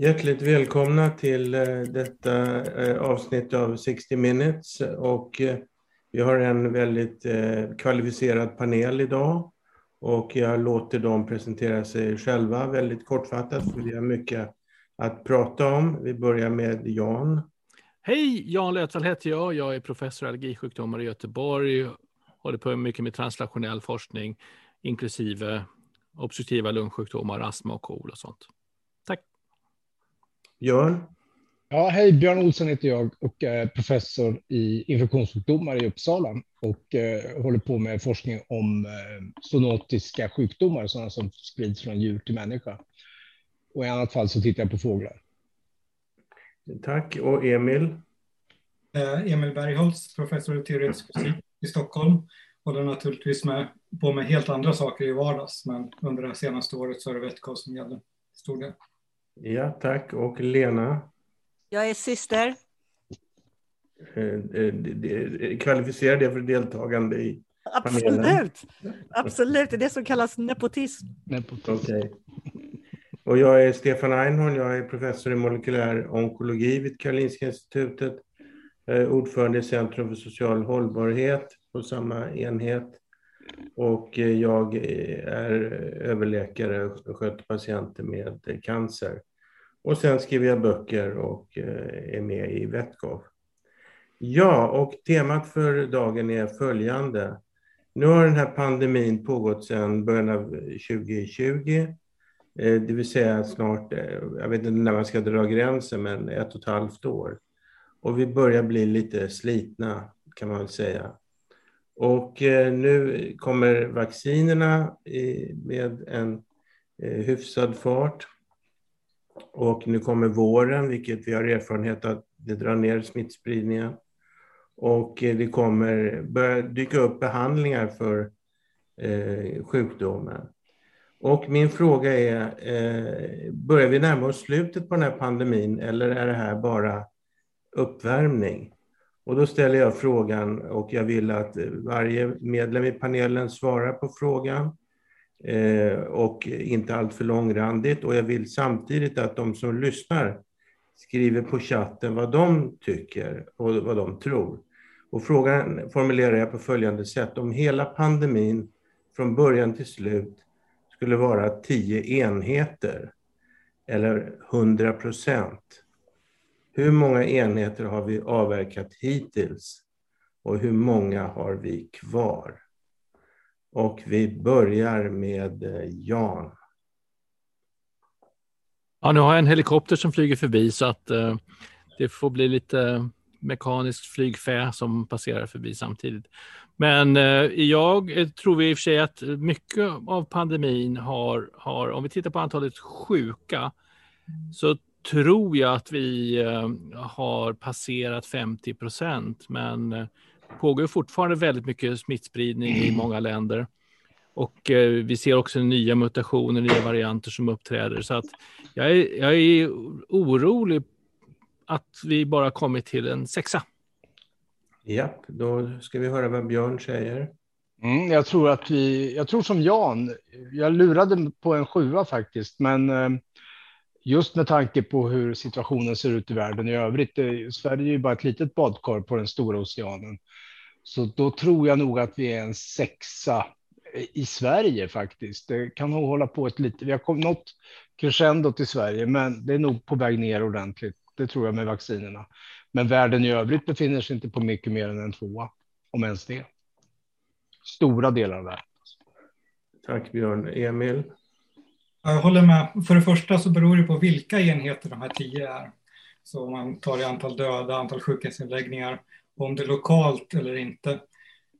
Hjärtligt välkomna till eh, detta eh, avsnitt av 60 minutes och eh, vi har en väldigt kvalificerad panel idag och jag låter dem presentera sig själva väldigt kortfattat för vi har mycket att prata om. Vi börjar med Jan. Hej, Jan Lötvall heter jag. Jag är professor i allergisjukdomar i Göteborg. Håller på mycket med translationell forskning, inklusive obstruktiva lungsjukdomar, astma och KOL och sånt. Björn? Ja, hej, Björn Olsson heter jag och är professor i infektionssjukdomar i Uppsala och eh, håller på med forskning om eh, zoonotiska sjukdomar, sådana som sprids från djur till människa. Och i annat fall så tittar jag på fåglar. Tack. Och Emil? Eh, Emil Bergholtz, professor i teoretisk fysik i Stockholm. Håller naturligtvis med, på med helt andra saker i vardags, men under det senaste året så är det Vetco som gäller stor del. Ja, tack. Och Lena? Jag är syster. Eh, eh, kvalificerar det för deltagande i panelen? Absolut. Absolut, det är det som kallas nepotism. nepotism. Okay. Och jag är Stefan Einhorn, jag är professor i molekylär onkologi vid Karolinska institutet. Ordförande i Centrum för social hållbarhet på samma enhet. Och jag är överläkare och sköter patienter med cancer. Och sen skriver jag böcker och eh, är med i Vettkov. Ja, och temat för dagen är följande. Nu har den här pandemin pågått sedan början av eh, 2020. Eh, det vill säga snart, jag vet inte när man ska dra gränsen, men ett och ett halvt år. Och vi börjar bli lite slitna, kan man väl säga. Och nu kommer vaccinerna med en hyfsad fart. Och nu kommer våren, vilket vi har erfarenhet att det drar ner smittspridningen. Och eh, det kommer börja dyka upp behandlingar för eh, sjukdomen. Och min fråga är, eh, börjar vi närma oss slutet på den här pandemin eller är det här bara uppvärmning? Och då ställer jag frågan och jag vill att eh, varje medlem i panelen svarar på frågan. Eh, och inte alltför långrandigt. Och jag vill samtidigt att de som lyssnar skriver på chatten vad de tycker och vad de tror. Och frågan formulerar jag på följande sätt. Om hela pandemin från början till slut skulle vara tio enheter eller 100 procent. Hur många enheter har vi avverkat hittills? Och hur många har vi kvar? Och vi börjar med eh, Jan. Ja, nu har jag en helikopter som flyger förbi så att eh, det får bli lite mekaniskt flygfä som passerar förbi samtidigt. Men eh, jag eh, tror i och för sig att mycket av pandemin har, har, om vi tittar på antalet sjuka, så tror jag att vi eh, har passerat 50 procent. Men eh, pågår fortfarande väldigt mycket smittspridning i många länder. Och eh, vi ser också nya mutationer, nya varianter som uppträder. Så att jag är, jag är orolig att vi bara kommit till en sexa. Ja, då ska vi höra vad Björn säger. Mm, jag tror att vi, jag tror som Jan, jag lurade på en sjua faktiskt, men eh, just med tanke på hur situationen ser ut i världen i övrigt. Eh, Sverige är ju bara ett litet badkar på den stora oceanen. Så då tror jag nog att vi är en sexa eh, i Sverige faktiskt. Det kan nog hålla på ett lite. Vi har nått crescendot i Sverige, men det är nog på väg ner ordentligt. Det tror jag med vaccinerna. Men världen i övrigt befinner sig inte på mycket mer än en tvåa, om ens det. Stora delar av världen. Tack Björn. Emil? Jag håller med. För det första så beror det på vilka enheter de här tio är. Så om man tar i antal döda, antal sjukhusinläggningar, om det är lokalt eller inte.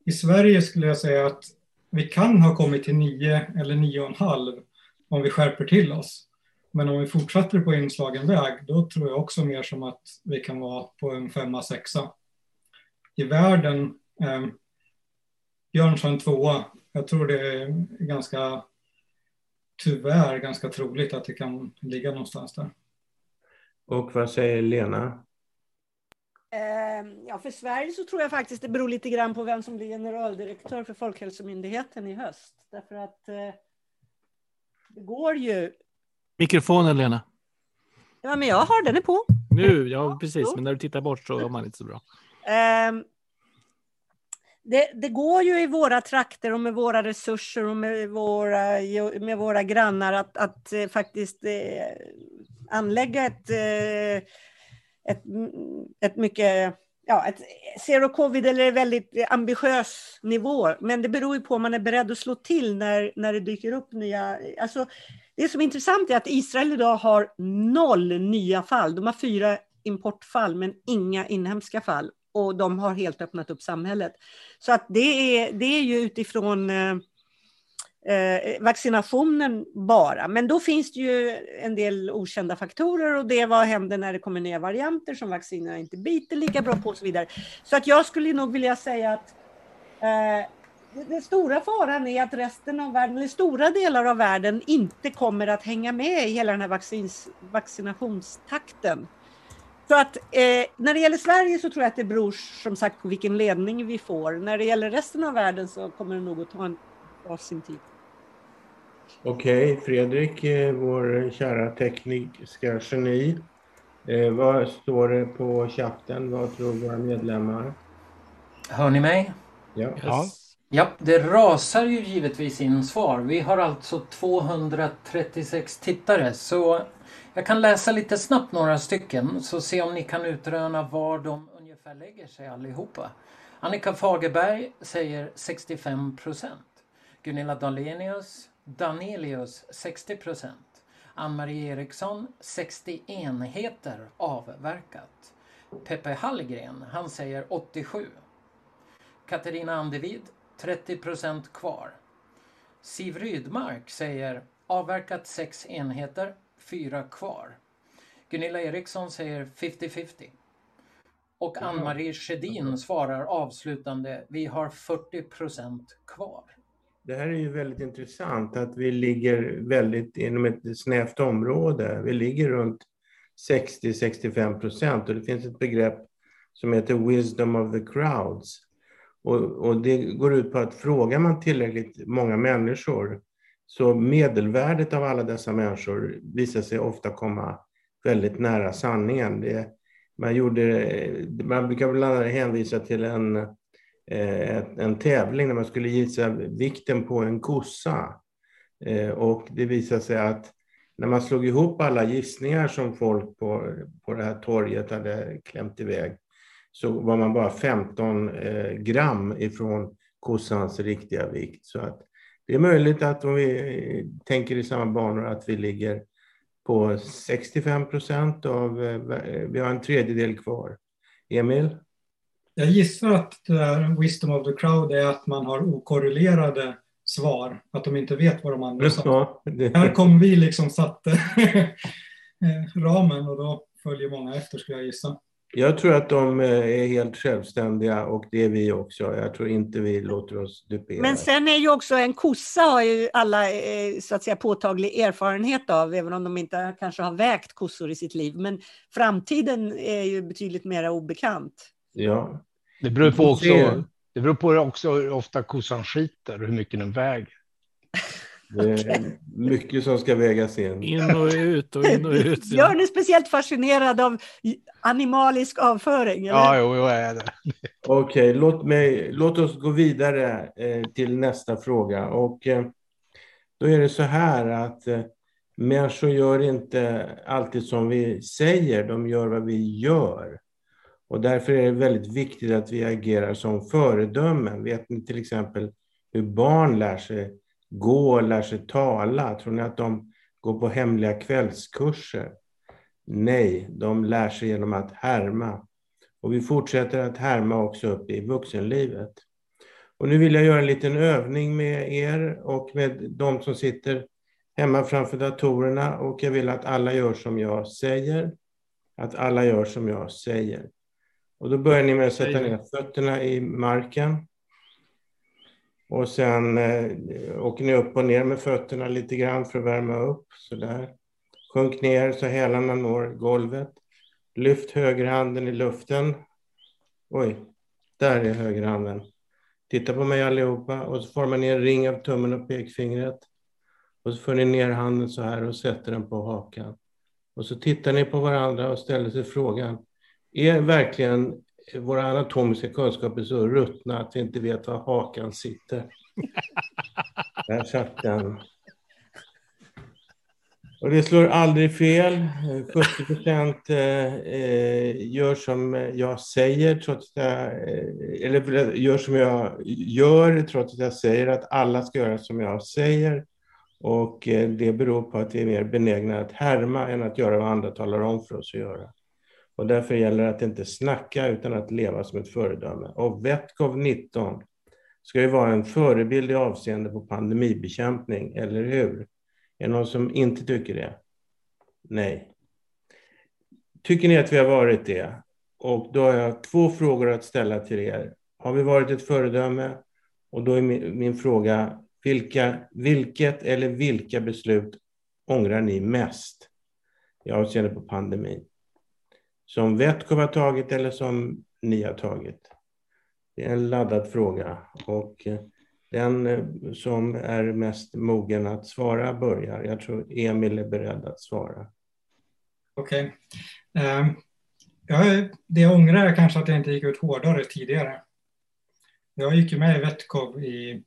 I Sverige skulle jag säga att vi kan ha kommit till nio eller nio och en halv om vi skärper till oss. Men om vi fortsätter på inslagen väg, då tror jag också mer som att vi kan vara på en femma, sexa. I världen, eh, Björn sa en tvåa. Jag tror det är ganska, tyvärr ganska troligt att det kan ligga någonstans där. Och vad säger Lena? Ehm, ja, för Sverige så tror jag faktiskt det beror lite grann på vem som blir generaldirektör för Folkhälsomyndigheten i höst. Därför att eh, det går ju... Mikrofonen, Lena. Ja, men jag har den är på. Nu, ja precis, men när du tittar bort så är man inte så bra. Det, det, går ju i våra trakter och med våra resurser och med våra, med våra grannar att, att eh, faktiskt eh, anlägga ett, eh, ett, mm, ett mycket ja, ett zero covid eller väldigt ambitiös nivå. Men det beror ju på om man är beredd att slå till när, när det dyker upp nya... Alltså, det som är intressant är att Israel idag har noll nya fall. De har fyra importfall men inga inhemska fall. Och de har helt öppnat upp samhället. Så att det är, det är ju utifrån eh, eh, vaccinationen bara. Men då finns det ju en del okända faktorer och det vad händer när det kommer nya varianter som vaccinerna inte biter lika bra på och så vidare. Så att jag skulle nog vilja säga att eh, den stora faran är att resten av världen, eller stora delar av världen, inte kommer att hänga med i hela den här vaccins, vaccinationstakten. Så att eh, när det gäller Sverige så tror jag att det beror som sagt på vilken ledning vi får. När det gäller resten av världen så kommer det nog att ta en, ta sin tid. Okej, okay, Fredrik, eh, vår kära tekniska geni. Eh, vad står det på chatten? Vad tror våra medlemmar? Hör ni mig? Ja. Yes. Ja, det rasar ju givetvis in svar. Vi har alltså 236 tittare så jag kan läsa lite snabbt några stycken så se om ni kan utröna var de ungefär lägger sig allihopa. Annika Fagerberg säger 65 procent. Gunilla Dahlenius Danelius 60 procent. Ann-Marie Eriksson 60 enheter avverkat. Peppe Hallgren, han säger 87. Katarina Andevid 30 procent kvar. Siv Rydmark säger avverkat 6 enheter, 4 kvar. Gunilla Eriksson säger 50-50. Och Ann-Marie Skedin svarar avslutande, vi har 40 procent kvar. Det här är ju väldigt intressant att vi ligger väldigt inom ett snävt område. Vi ligger runt 60-65 procent och det finns ett begrepp som heter wisdom of the crowds. Och, och, det går ut på att frågar man tillräckligt många människor så medelvärdet av alla dessa människor visar sig ofta komma väldigt nära sanningen. Det, man, gjorde, man brukar bland annat hänvisa till en eh, en tävling där man skulle gissa vikten på en kossa. Eh, och det visade sig att när man slog ihop alla gissningar som folk på, på det här torget hade klämt iväg så var man bara 15 eh, gram ifrån kossans riktiga vikt. Så att det är möjligt att om vi tänker i samma banor att vi ligger på 65 procent av, vi har en tredjedel kvar. Emil? Jag gissar att det där wisdom of the crowd är att man har okorrelerade svar, att de inte vet vad de andra sa. Det... Här kom vi liksom satte ramen och då följer många efter skulle jag gissa. Jag tror att de eh, är helt självständiga och det är vi också. Jag tror inte vi låter oss dupera. Men sen är ju också en kossa har ju alla eh, så att säga påtaglig erfarenhet av, även om de inte kanske har vägt kossor i sitt liv. Men framtiden är ju betydligt mer obekant. Ja. Det beror på också, det beror på också hur ofta kossan skiter och hur mycket den väger. Det är mycket som ska vägas in. In och ut och in och ut. Ja. Gör ni speciellt fascinerad av animalisk avföring? Eller? Ja, jo, jo, är det. Okej, låt, låt oss gå vidare eh, till nästa fråga. Och, eh, då är det så här att eh, människor gör inte alltid som vi säger, de gör vad vi gör. Och därför är det väldigt viktigt att vi agerar som föredömen. Vet ni till exempel hur barn lär sig gå och lär sig tala? Tror ni att de går på hemliga kvällskurser? Nej, de lär sig genom att härma. Och vi fortsätter att härma också upp i vuxenlivet. Och nu vill jag göra en liten övning med er och med de som sitter hemma framför datorerna och jag vill att alla gör som jag säger. Att alla gör som jag säger. Och då börjar ni med att sätta ner fötterna i marken. Och sen eh, åker ni upp och ner med fötterna lite grann för att värma upp. Sådär. Sjunk ner så hälarna når golvet. Lyft högerhanden i luften. Oj, där är högerhanden. Titta på mig allihopa och så formar ni en ring av tummen och pekfingret. Och så för ni ner handen så här och sätter den på hakan. Och så tittar ni på varandra och ställer sig frågan, är verkligen våra anatomiska kunskaper så ruttna att vi inte vet var hakan sitter? Där satt den. Och det slår aldrig fel. 70 procent eh, gör som jag säger, trots att jag, eh, eller gör som jag gör, trots att jag säger att alla ska göra som jag säger. Och eh, det beror på att vi är mer benägna att härma än att göra vad andra talar om för oss att göra. Och därför gäller det att inte snacka utan att leva som ett föredöme. Och Vetkov 19 ska ju vara en förebild i avseende på pandemibekämpning, eller hur? Är det någon som inte tycker det? Nej. Tycker ni att vi har varit det? Och då har jag två frågor att ställa till er. Har vi varit ett föredöme? Och då är min, min fråga, vilka, vilket eller vilka beslut ångrar ni mest i avseende på pandemin? Som Vetkov har tagit eller som ni har tagit? Det är en laddad fråga. Och eh, den eh, som är mest mogen att svara börjar. Jag tror Emil är beredd att svara. Okej. Ehm, okay. Um, det jag ångrar är kanske att jag inte gick ut hårdare tidigare. Jag gick ju med i Vetkov i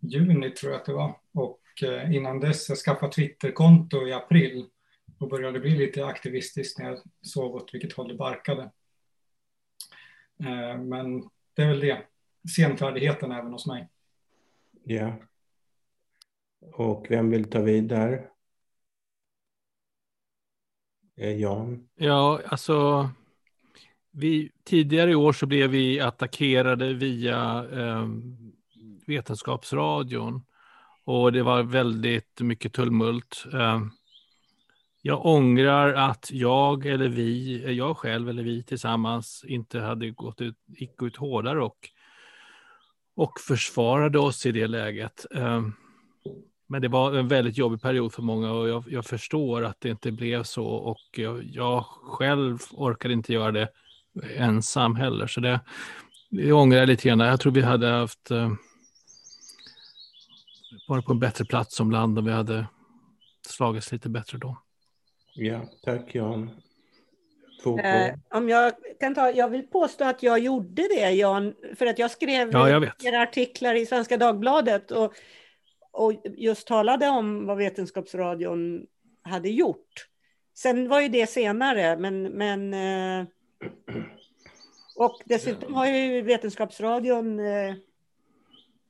juni tror jag att det var. Och eh, innan dess jag skaffade Twitterkonto i april och började bli lite aktivistisk när jag såg åt vilket håll det barkade. Eh, men det är väl det. Senfärdigheten även hos mig. Ja. Och vem vill ta vid där? Eh, Jan? Ja, alltså vi, tidigare i år så blev vi attackerade via eh, Vetenskapsradion och det var väldigt mycket tumult. Eh, jag ångrar att jag eller vi, jag själv eller vi tillsammans inte hade gått ut, gick ut hårdare och och försvarade oss i det läget. Ehm, men det var en väldigt jobbig period för många och jag, jag förstår att det inte blev så och jag, jag, själv orkade inte göra det ensam heller. Så det, det ångrar jag lite grann. Jag tror vi hade haft eh, varit på en bättre plats som land om vi hade slagits lite bättre då. Ja, tack Jan. Eh, om jag, kan ta, jag vill påstå att jag gjorde det, Jan, för att jag skrev ja, jag flera artiklar i Svenska Dagbladet och, och just talade om vad Vetenskapsradion hade gjort. Sen var ju det senare, men, men eh, och dessutom har ju Vetenskapsradion eh,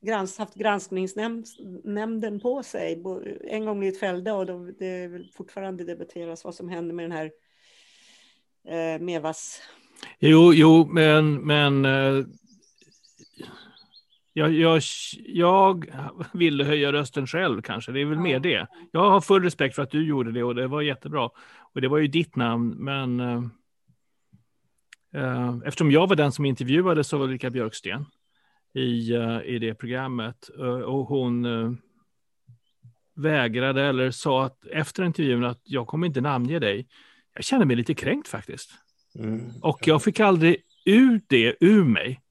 grans, haft granskningsnämnden på sig en gång i ett fällde och då, det fortfarande debatteras vad som händer med den här eh, Mevas? Jo, jo, men, men eh, jag, jag, jag ville höja rösten själv kanske, det är väl ja. mer det. Jag har full respekt för att du gjorde det och det var jättebra. Och det var ju ditt namn, men eh, eh eftersom jag var den som intervjuade så var Ulrika Björksten i, uh, i det programmet uh, och hon uh, vägrade eller sa att efter intervjun att jag kommer inte namnge dig jag kände mig lite kränkt faktiskt. Mm. Och jag fick aldrig ut det ur mig,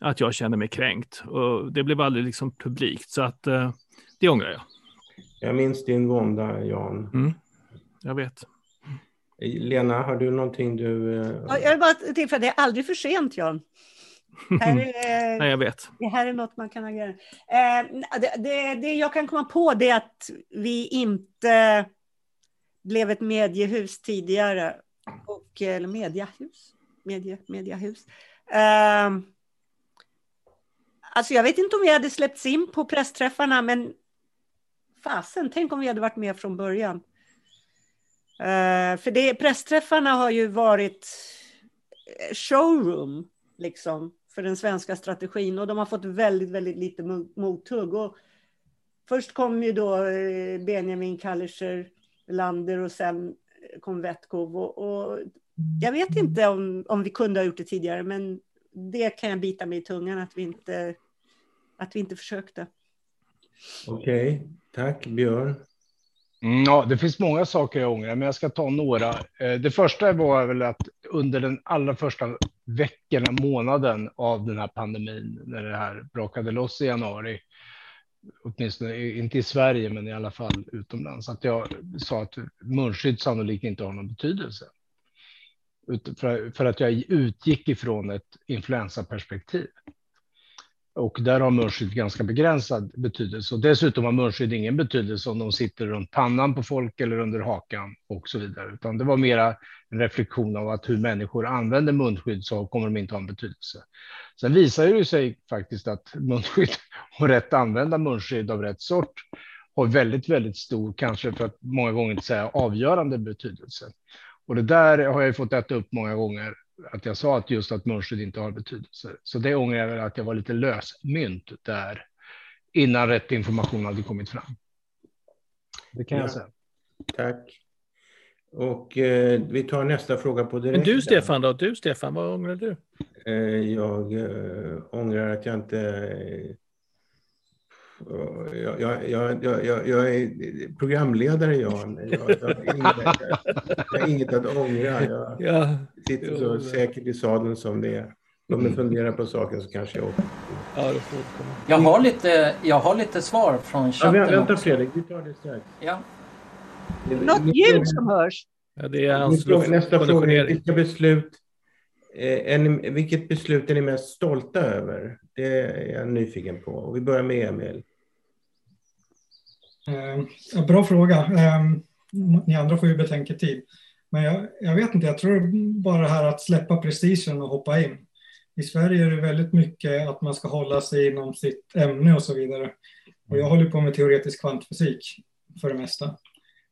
att jag kände mig kränkt. Och det blev aldrig liksom publikt, så att det ångrar jag. Jag minns din vånda, Jan. Mm. Jag vet. Lena, har du någonting du... Jag vill bara tillföra, det är aldrig för sent, Jan. Här är, Nej, jag vet. Det här är något man kan agera. Eh, det, det, det jag kan komma på det är att vi inte blev ett mediehus tidigare. Och, eller mediahus. Medie, mediahus. Uh, alltså jag vet inte om vi hade släppts in på pressträffarna, men fasen, tänk om vi hade varit med från början. Uh, för det, pressträffarna har ju varit showroom, liksom, för den svenska strategin och de har fått väldigt, väldigt lite mothugg. Och först kom ju då eh, Benjamin Kallischer Lander och sen eh, kom Vetkov. Och, och, jag vet inte om, om vi kunde ha gjort det tidigare, men det kan jag bita mig i tungan att vi inte, att vi inte försökte. Okej, okay. tack Björn. Mm, ja, det finns många saker jag ångrar, men jag ska ta några. Eh, det första var väl att under den allra första veckorna, månaden av den här pandemin, när det här brakade loss i januari, åtminstone inte i Sverige, men i alla fall utomlands, att jag sa att munskydd sannolikt inte har någon betydelse. För att jag utgick ifrån ett influensaperspektiv. Och där har munskydd ganska begränsad betydelse. Och dessutom har munskydd ingen betydelse om de sitter runt pannan på folk eller under hakan och så vidare. Utan det var mera en reflektion av att hur människor använder munskydd så kommer de inte ha en betydelse. Sen visar det sig faktiskt att munskydd och rätt använda munskydd av rätt sort har väldigt, väldigt stor, kanske för att många gånger inte säga avgörande betydelse. Och det där har jag fått äta upp många gånger att jag sa att just att munskydd inte har betydelse. Så det ångrar jag väl att jag var lite lösmynt där innan rätt information hade kommit fram. Det kan ja. jag säga. Tack. Och eh, vi tar nästa fråga på direkt. Men du Stefan då? Du Stefan, vad ångrar du? Eh, jag eh, ångrar att jag inte jag, jag, jag, jag, jag är programledare, Jan. Jag, jag, inget, jag har inget att ångra. Jag ja. sitter så säkert i sadeln som det är. Låt mig fundera på saken så kanske jag ja, jag, har lite, jag har lite svar från chatten ja, Vänta också. Fredrik, vi tar det strax. Ja. Något ljud som hörs. Ja, det är hans Nästa fråga är vilka beslut, eh, ni, vilket beslut är ni mest stolta över? Det är jag nyfiken på. Och vi börjar med Emil. Eh, bra fråga. Eh, ni andra får ju betänketid. Men jag, jag, vet inte, jag tror bara det här att släppa prestigen och hoppa in. I Sverige är det väldigt mycket att man ska hålla sig inom sitt ämne och så vidare. Och jag håller på med teoretisk kvantfysik för det mesta.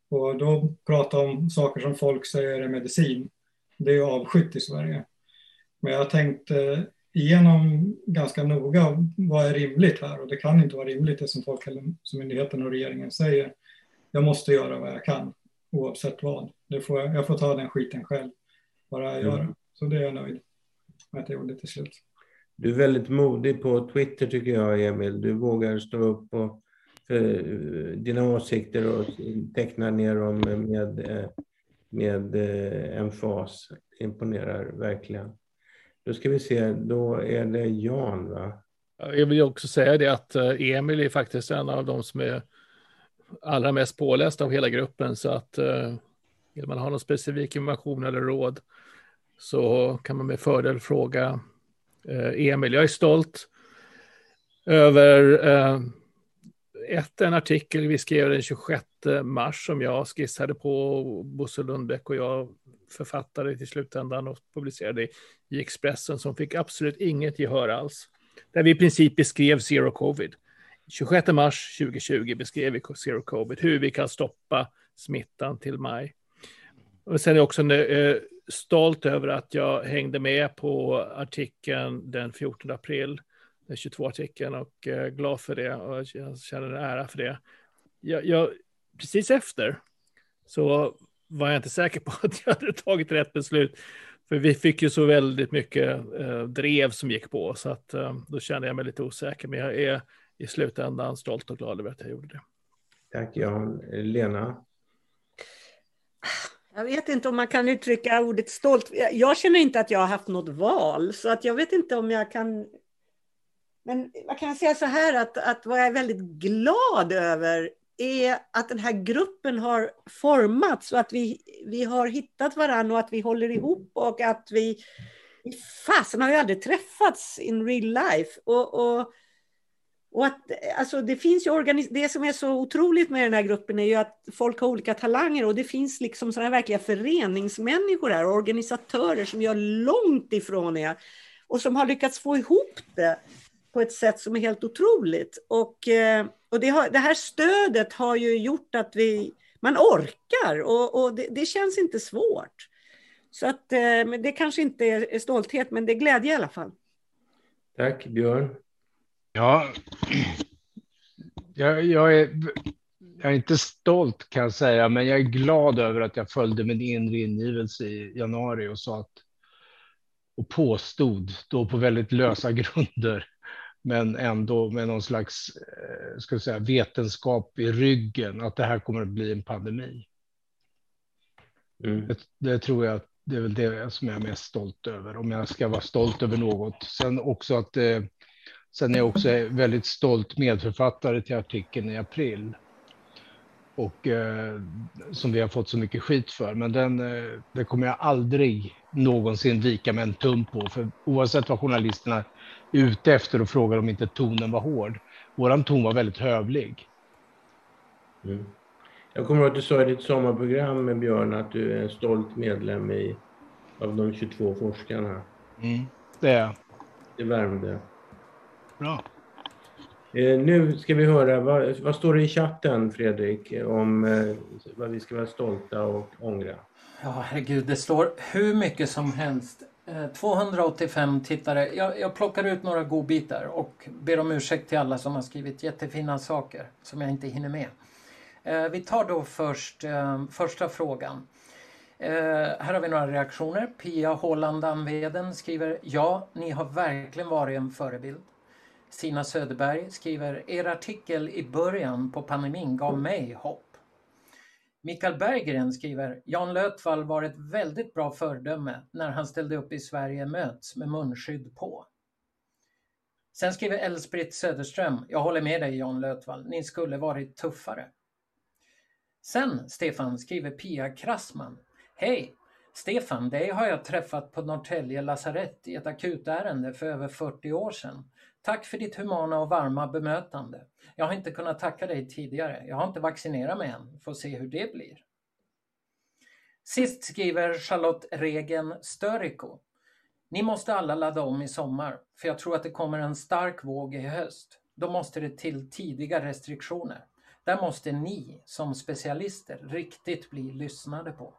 Och då prata om saker som folk säger är medicin. Det är avskytt i Sverige. Men jag tänkte igenom ganska noga vad är rimligt här och det kan inte vara rimligt det som Folkhälsomyndigheten och regeringen säger. Jag måste göra vad jag kan oavsett vad. Det får jag, jag får ta den skiten själv, bara jag mm. gör. Så det är jag nöjd med att jag gjorde till slut. Du är väldigt modig på Twitter tycker jag, Emil. Du vågar stå upp och för dina åsikter och teckna ner dem med, med, med eh, emfas. Det imponerar verkligen. Då ska vi se, då är det Jan va? Jag vill också säga det att eh, Emil är faktiskt en av de som är allra mest påläst av hela gruppen så att eh, vill man ha någon specifik information eller råd så kan man med fördel fråga eh, Emil. Jag är stolt över ett, en artikel vi skrev den 26 Eh, mars som jag skissade på Bosse Lundbäck och jag författade till slutändan och publicerade i Expressen som fick absolut inget gehör alls. Där vi i princip beskrev zero covid. 26 mars 2020 beskrev vi zero covid, hur vi kan stoppa smittan till maj. Och sen är jag också eh, stolt över att jag hängde med på artikeln den 14 april, den 22-artikeln och eh, glad för det och jag känner en ära för det. Jag, jag, precis efter så var jag inte säker på att jag hade tagit rätt beslut. För vi fick ju så väldigt mycket eh, drev som gick på, så att eh, då kände jag mig lite osäker. Men jag är i slutändan stolt och glad över att jag gjorde det. Tack Jan. Lena? Jag vet inte om man kan uttrycka ordet stolt. Jag känner inte att jag har haft något val, så att jag vet inte om jag kan... Men jag kan säga så här att, att vad jag är väldigt glad över är att den här gruppen har formats och att vi, vi har hittat varandra och att vi håller ihop och att vi... Fasen har ju aldrig träffats in real life. Och, och, och att, alltså det, finns ju organis det som är så otroligt med den här gruppen är ju att folk har olika talanger och det finns liksom sådana verkliga föreningsmänniskor här, organisatörer som gör långt ifrån er och som har lyckats få ihop det på ett sätt som är helt otroligt. Och, eh, och det, har, det här stödet har ju gjort att vi, man orkar och, och det, det, känns inte svårt. Så att, eh, men det kanske inte är stolthet, men det är glädje i alla fall. Tack, Björn. Ja, jag, jag, är, jag är inte stolt kan jag säga, men jag är glad över att jag följde min inre ingivelse i januari och sa att och påstod då på väldigt lösa grunder men ändå med någon slags eh, ska säga, vetenskap i ryggen att det här kommer att bli en pandemi. Mm. Det, det, tror jag det är väl det som jag är mest stolt över, om jag ska vara stolt över något. Sen också att eh, Sen är jag också väldigt stolt medförfattare till artikeln i april. Och eh, som vi har fått så mycket skit för. Men den, eh, det kommer jag aldrig någonsin vika med en tum på. För oavsett vad journalisterna ute efter och frågar om inte tonen var hård. Våran ton var väldigt hövlig. Mm. Jag kommer ihåg att du sa i ditt sommarprogram med Björn att du är en stolt medlem i, av de 22 forskarna. Mm, det är jag. Det värmde. Bra. Eh, nu ska vi höra, vad, vad, står det i chatten Fredrik om eh, vad vi ska vara stolta och ångra? Ja, herregud, det står hur mycket som helst. Eh, 285 tittare. Jag, jag plockar ut några godbitar och ber om ursäkt till alla som har skrivit jättefina saker som jag inte hinner med. Eh, vi tar då först eh, första frågan. Eh, här har vi några reaktioner. Pia Håland Anveden skriver Ja, ni har verkligen varit en förebild. Sina Söderberg skriver Er artikel i början på pandemin gav mig hopp. Mikael Berggren skriver Jan Lötvall var ett väldigt bra föredöme när han ställde upp i Sverige möts med munskydd på. Sen skriver Elsbritt Söderström Jag håller med dig Jan Lötvall, ni skulle varit tuffare. Sen, Stefan, skriver Pia Krassman. Hej! Stefan, dig har jag träffat på Norrtälje lasarett i ett akutärende för över 40 år sedan. Tack för ditt humana och varma bemötande. Jag har inte kunnat tacka dig tidigare. Jag har inte vaccinerat mig än. Får se hur det blir. Sist skriver Charlotte Regen Störiko. Ni måste alla ladda om i sommar, för jag tror att det kommer en stark våg i höst. Då måste det till tidiga restriktioner. Där måste ni som specialister riktigt bli lyssnade på.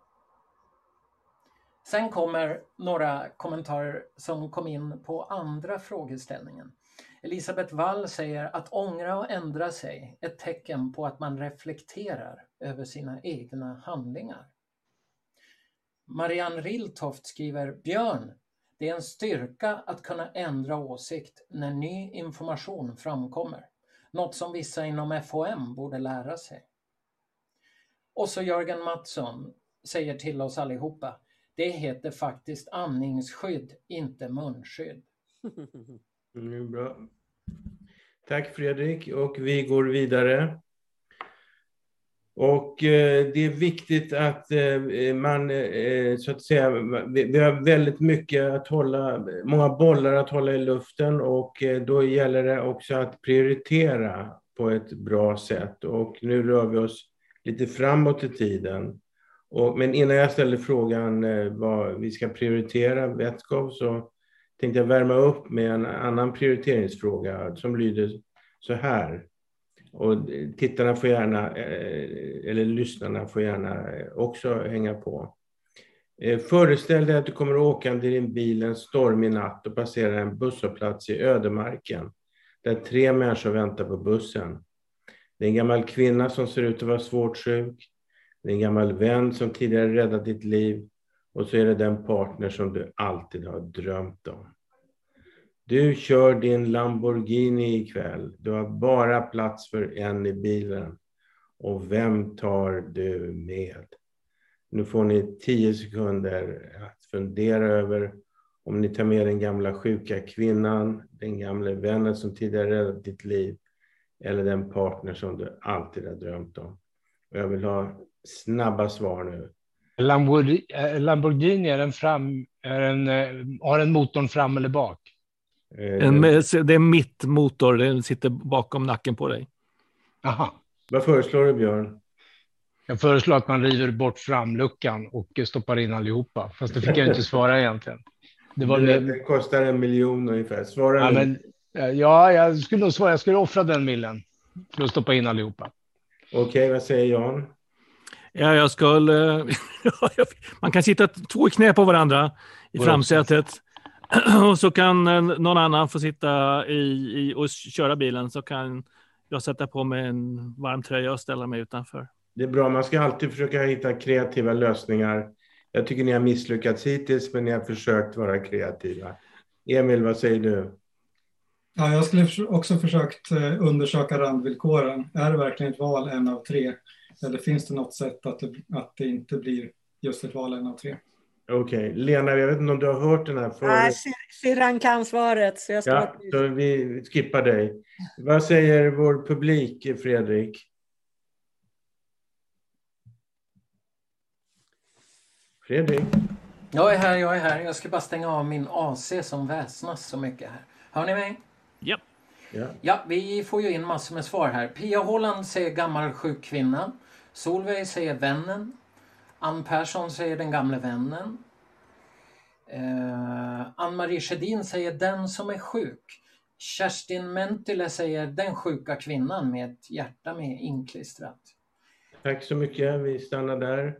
Sen kommer några kommentarer som kom in på andra frågeställningen. Elisabeth Wall säger att ångra och ändra sig är ett tecken på att man reflekterar över sina egna handlingar. Marianne Riltoft skriver Björn, det är en styrka att kunna ändra åsikt när ny information framkommer. Något som vissa inom FHM borde lära sig. Och så Jörgen Mattsson säger till oss allihopa, det heter faktiskt andningsskydd, inte munskydd. Mm, bra. Tack Fredrik och vi går vidare. Och eh, det är viktigt att eh, man, eh, så att säga, vi, vi, har väldigt mycket att hålla, många bollar att hålla i luften och eh, då gäller det också att prioritera på ett bra sätt. Och nu rör vi oss lite framåt i tiden. Och, men innan jag ställer frågan eh, vad vi ska prioritera, Vetskov, så tänkte jag värma upp med en annan prioriteringsfråga som lyder så här. Och tittarna får gärna, eh, eller lyssnarna får gärna eh, också hänga på. Eh, föreställ dig att du kommer åkande i din bil en stormig natt och passerar en busshållplats i ödemarken där tre människor väntar på bussen. Det är en gammal kvinna som ser ut att vara svårt sjuk. Det är en gammal vän som tidigare räddat ditt liv. Och så är det den partner som du alltid har drömt om. Du kör din Lamborghini ikväll. Du har bara plats för en i bilen. Och vem tar du med? Nu får ni tio sekunder att fundera över om ni tar med den gamla sjuka kvinnan, den gamla vännen som tidigare räddat ditt liv eller den partner som du alltid har drömt om. Och jag vill ha snabba svar nu. Lamborghini, är den fram, är den, eh, har den motorn fram eller bak? Eh, en, det är mitt motor, den sitter bakom nacken på dig. Aha. Vad föreslår du Björn? Jag föreslår att man river bort framluckan och stoppar in allihopa. Fast det fick jag inte svara egentligen. Det, var det, det kostar en miljon ungefär. Svara ja, men, ja, jag skulle nog svara. Jag skulle offra den millen för att stoppa in allihopa. Okej, okay, vad säger Jan? Ja, jag skulle... man kan sitta två i knä på varandra i framsätet. Och så kan eh, någon annan få sitta i, i, och köra bilen så kan jag sätta på mig en varm tröja och ställa mig utanför. Det är bra, man ska alltid försöka hitta kreativa lösningar. Jag tycker ni har misslyckats hittills, men ni har försökt vara kreativa. Emil, vad säger du? Ja, jag skulle också försökt eh, undersöka randvillkoren. Är det verkligen ett val en av tre? Eller finns det något sätt att det, att det inte blir just ett val en av tre? Okej, Lena, jag vet inte om du har hört den här Nej, förut. sy- syrran kan svaret, så jag står Ja, så vi skippar dig. Vad säger vår publik, Fredrik? Fredrik? Jag är här, jag är här. Jag ska bara stänga av min AC som väsnas så mycket här. Hör ni mig? Ja. Ja. Ja, vi får ju in massor med svar här. Pia Holland säger gammal sjuk kvinna. Solveig säger vännen. Ann Persson säger den gamle vännen. Eh, Ann-Marie Sjödin säger den som är sjuk. Kerstin Mentile säger den sjuka kvinnan med ett hjärta med inklistrat. Tack så mycket. Vi stannar där.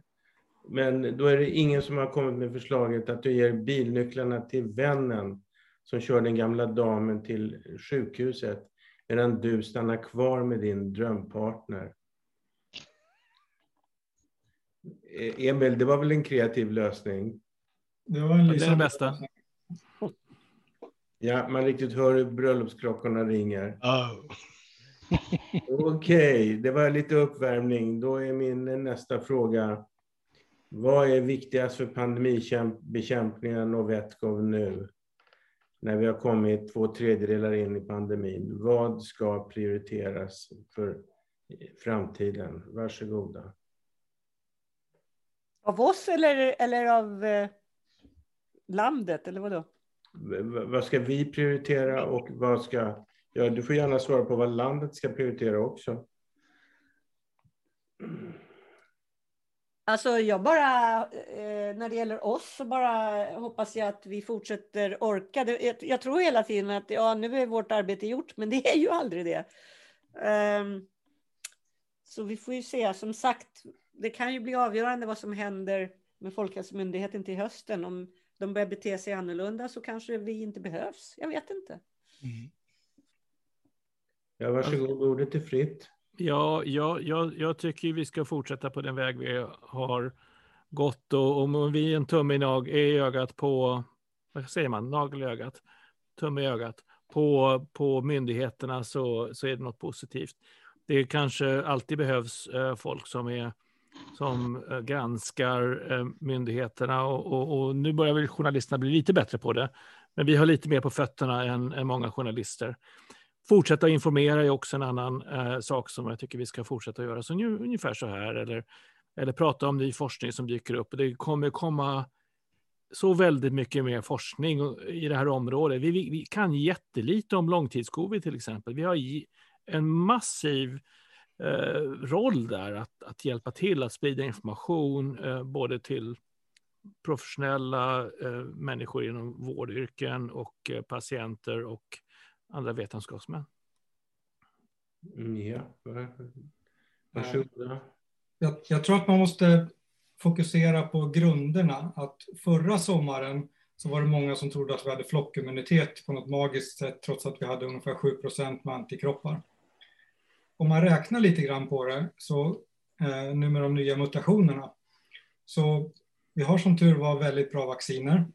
Men då är det ingen som har kommit med förslaget att du ger bilnycklarna till vännen som kör den gamla damen till sjukhuset medan du stannar kvar med din drömpartner. E- Emil, det var väl en kreativ lösning? Det var en Det är det bästa. Ja, man riktigt hör hur bröllopsklockorna ringer. Oh. Okej, det var lite uppvärmning. Då är min nästa fråga. Vad är viktigast för pandemibekämpningen och Vetcov nu? När vi har kommit två tredjedelar in i pandemin. Vad ska prioriteras för framtiden? Varsågoda. Av oss eller, eller av eh, landet, eller vadå? V- Vad ska vi prioritera och vad ska... Ja, du får gärna svara på vad landet ska prioritera också. Alltså jag bara, eh, när det gäller oss så bara hoppas jag att vi fortsätter orka. Det, jag, jag tror hela tiden att ja, nu är vårt arbete gjort, men det är ju aldrig det. Ehm, så vi får ju se. Som sagt, det kan ju bli avgörande vad som händer med Folkhälsomyndigheten till hösten. Om de börjar bete sig annorlunda så kanske vi inte behövs. Jag vet inte. Mm. Ja, varsågod, ordet är fritt. Ja, ja, ja, jag tycker vi ska fortsätta på den väg vi har gått och om vi en tumme i, nag, i ögat på, vad säger man, nagel i ögat, tumme i ögat på, på myndigheterna så, så är det något positivt. Det kanske alltid behövs eh, folk som är som eh, granskar eh, myndigheterna och, och, och nu börjar väl journalisterna bli lite bättre på det. Men vi har lite mer på fötterna än, än många journalister. Fortsätta informera är också en annan eh, sak som jag tycker vi ska fortsätta göra. Så nu, ungefär så här, eller, eller prata om ny forskning som dyker upp. Det kommer komma så väldigt mycket mer forskning i det här området. Vi, vi, vi kan jättelite om långtidscovid till exempel. Vi har en massiv eh, roll där att, att hjälpa till att sprida information eh, både till professionella eh, människor inom vårdyrken och eh, patienter och andra vetenskapsmän. Mm, Ja, varsågoda. Jag, jag tror att man måste fokusera på grunderna. Att förra sommaren så var det många som trodde att vi hade flockimmunitet på något magiskt sätt trots att vi hade ungefär 7% med antikroppar. Om man räknar lite grann på det, så eh, nu med de nya mutationerna, så vi har som tur var väldigt bra vacciner.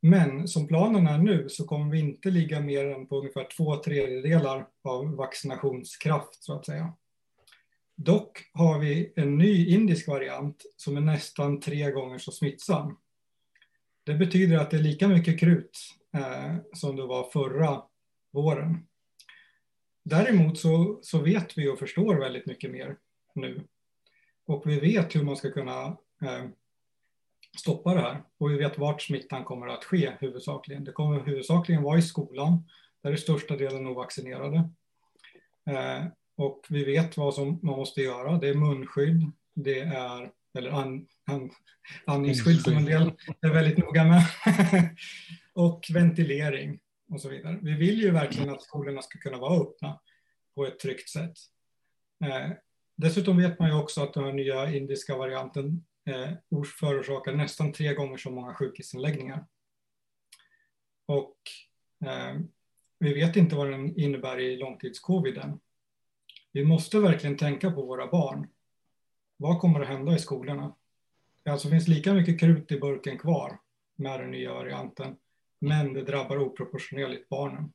Men som planen är nu så kommer vi inte ligga mer än på ungefär två tredjedelar av vaccinationskraft så att säga. Dock har vi en ny indisk variant som är nästan tre gånger så smittsam. Det betyder att det är lika mycket krut eh, som det var förra våren. Däremot så, så vet vi och förstår väldigt mycket mer nu. Och vi vet hur man ska kunna eh, stoppa det här. Och vi vet vart smittan kommer att ske huvudsakligen. Det kommer huvudsakligen vara i skolan, där är största delen ovaccinerade. Eh, och vi vet vad som man måste göra. Det är munskydd, det är, eller an, an, andningsskydd som en del är väldigt noga med. och ventilering och så vidare. Vi vill ju verkligen att skolorna ska kunna vara öppna på ett tryggt sätt. Eh, dessutom vet man ju också att den här nya indiska varianten eh, förorsakar nästan tre gånger så många sjukhusinläggningar. Och eh, vi vet inte vad den innebär i långtidscoviden. Vi måste verkligen tänka på våra barn. Vad kommer att hända i skolorna? Det alltså finns lika mycket krut i burken kvar med den nya varianten, men det drabbar oproportionerligt barnen.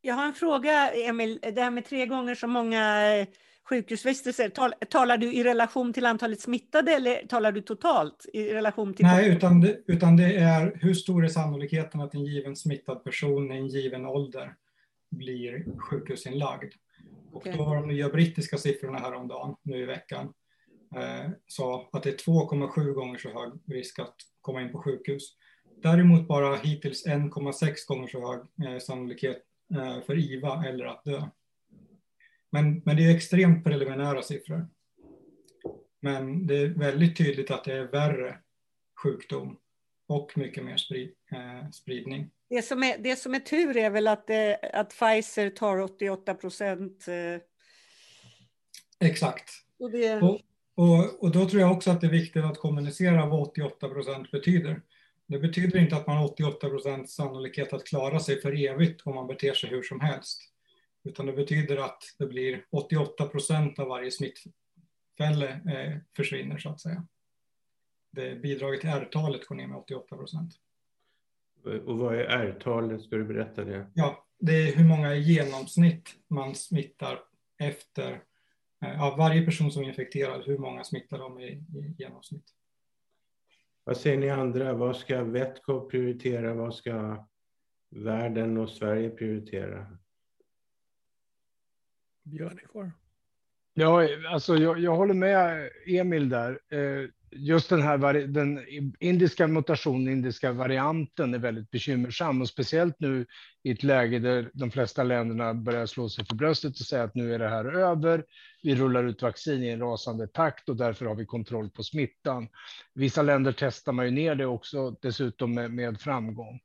Jag har en fråga, Emil. Det här med tre gånger så många eh, sjukhusvistelser. Tal, talar du i relation till antalet smittade eller talar du totalt i relation till? Nej, utan det, utan det är hur stor är sannolikheten att en given smittad person i en given ålder blir sjukhusinlagd. Och då var de nya brittiska siffrorna häromdagen, nu i veckan, eh, sa att det är 2,7 gånger så hög risk att komma in på sjukhus. Däremot bara hittills 1,6 gånger så hög eh, sannolikhet eh, för IVA eller att dö. Men, men det är extremt preliminära siffror. Men det är väldigt tydligt att det är värre sjukdom och mycket mer sprid, eh, spridning. Det som, är, det som är tur är väl att, eh, att Pfizer tar 88 procent. Eh... Exakt. Och, det... och, och, och, då tror jag också att det är viktigt att kommunicera vad 88 procent betyder. Det betyder inte att man har 88 procent sannolikhet att klara sig för evigt om man beter sig hur som helst. Utan det betyder att det blir 88 procent av varje smittfälle eh, försvinner så att säga. Det bidraget till R-talet går ner med 88 procent. Och vad är R-talet? Ska du berätta det? Ja, det är hur många i genomsnitt man smittar efter, eh, av varje person som är infekterad, hur många smittar de i, i genomsnitt. Vad säger ni andra? Vad ska Vetco prioritera? Vad ska världen och Sverige prioritera? Björn kvar. Ja, alltså jag, jag håller med Emil där. Eh, just den här den indiska mutationen, indiska varianten är väldigt bekymmersam och speciellt nu i ett läge där de flesta länderna börjar slå sig för bröstet och säga att nu är det här över. Vi rullar ut vaccin i en rasande takt och därför har vi kontroll på smittan. Vissa länder testar man ju ner det också dessutom med, med framgång.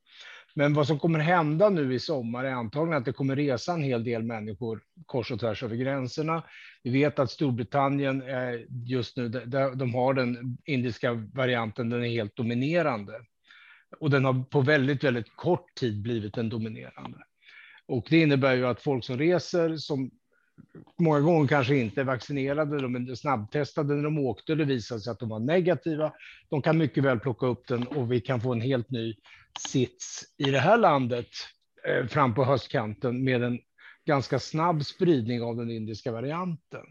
Men vad som kommer hända nu i sommar är antagligen att det kommer resa en hel del människor kors och tvärs över gränserna. Vi vet att Storbritannien är just nu, de har den indiska varianten, den är helt dominerande. Och den har på väldigt, väldigt kort tid blivit den dominerande. Och det innebär ju att folk som reser, som många gånger kanske inte vaccinerade, de är snabbtestade när de åkte, det visade sig att de var negativa. De kan mycket väl plocka upp den och vi kan få en helt ny sits i det här landet eh, fram på höstkanten med en ganska snabb spridning av den indiska varianten.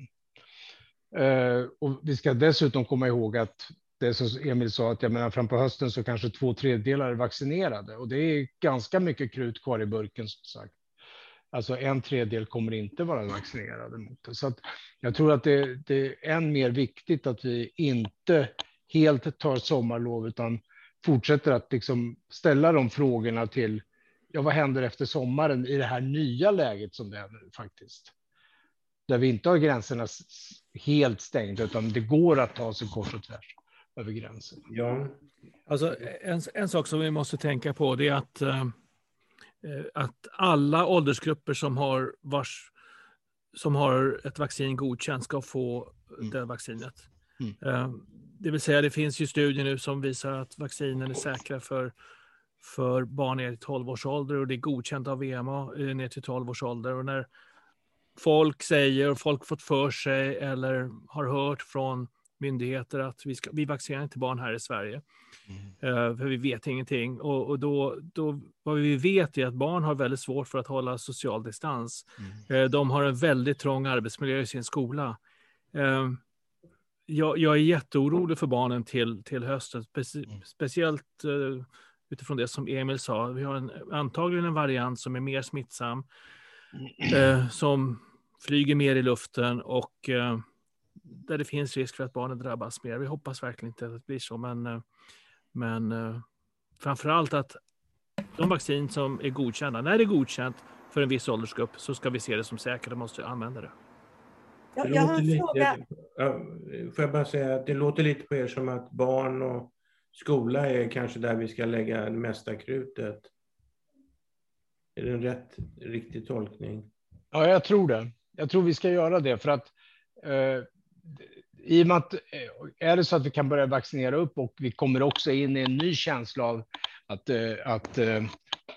Eh, och vi ska dessutom komma ihåg att det som Emil sa, att jag menar fram på hösten så kanske två tredjedelar är vaccinerade och det är ganska mycket krut kvar i burken som sagt. Alltså en tredjedel kommer inte vara vaccinerade mot det. Så att jag tror att det, det är än mer viktigt att vi inte helt tar sommarlov utan fortsätter att liksom ställa de frågorna till ja, vad händer efter sommaren i det här nya läget som det är nu faktiskt? Där vi inte har gränserna helt stängda, utan det går att ta sig kors och tvärs över gränsen. Ja. Alltså, en, en sak som vi måste tänka på det är att, eh, att alla åldersgrupper som har, vars, som har ett vaccin godkänt ska få mm. det vaccinet. Mm. Äh, det vill säga, det finns ju studier nu som visar att vaccinen är säkra för, för barn ner till 12 års ålder och det är godkänt av VMA eh, ner till 12 års ålder. Och när folk säger, och folk fått för sig eller har hört från myndigheter att vi, ska, vi vaccinerar inte barn här i Sverige. Mm. Uh, för vi vet ingenting. Och, och, då, då, vad vi vet är att barn har väldigt svårt för att hålla social distans. Mm. Uh, de har en väldigt trång arbetsmiljö i sin skola. Uh, jag, jag, är jätteorolig för barnen till, till hösten, Specie, mm. speciellt utifrån det som Emil sa. Vi har en, antagligen en variant som är mer smittsam, uh, som flyger mer i luften och där det finns risk för att barnen drabbas mer. Vi hoppas verkligen inte att det blir så, men, men framför allt att de vaccin som är godkända, när det är godkänt för en viss åldersgrupp så ska vi se det som säkert och måste använda det. Jag, jag har en lite, fråga. Får jag bara säga att det låter lite på er som att barn och skola är kanske där vi ska lägga det mesta krutet. Är det en rätt, riktig tolkning? Ja, jag tror det. Jag tror vi ska göra det för att eh, i och med att eh, är det så att vi kan börja vaccinera upp och vi kommer också in i en ny känsla av att, eh, att eh,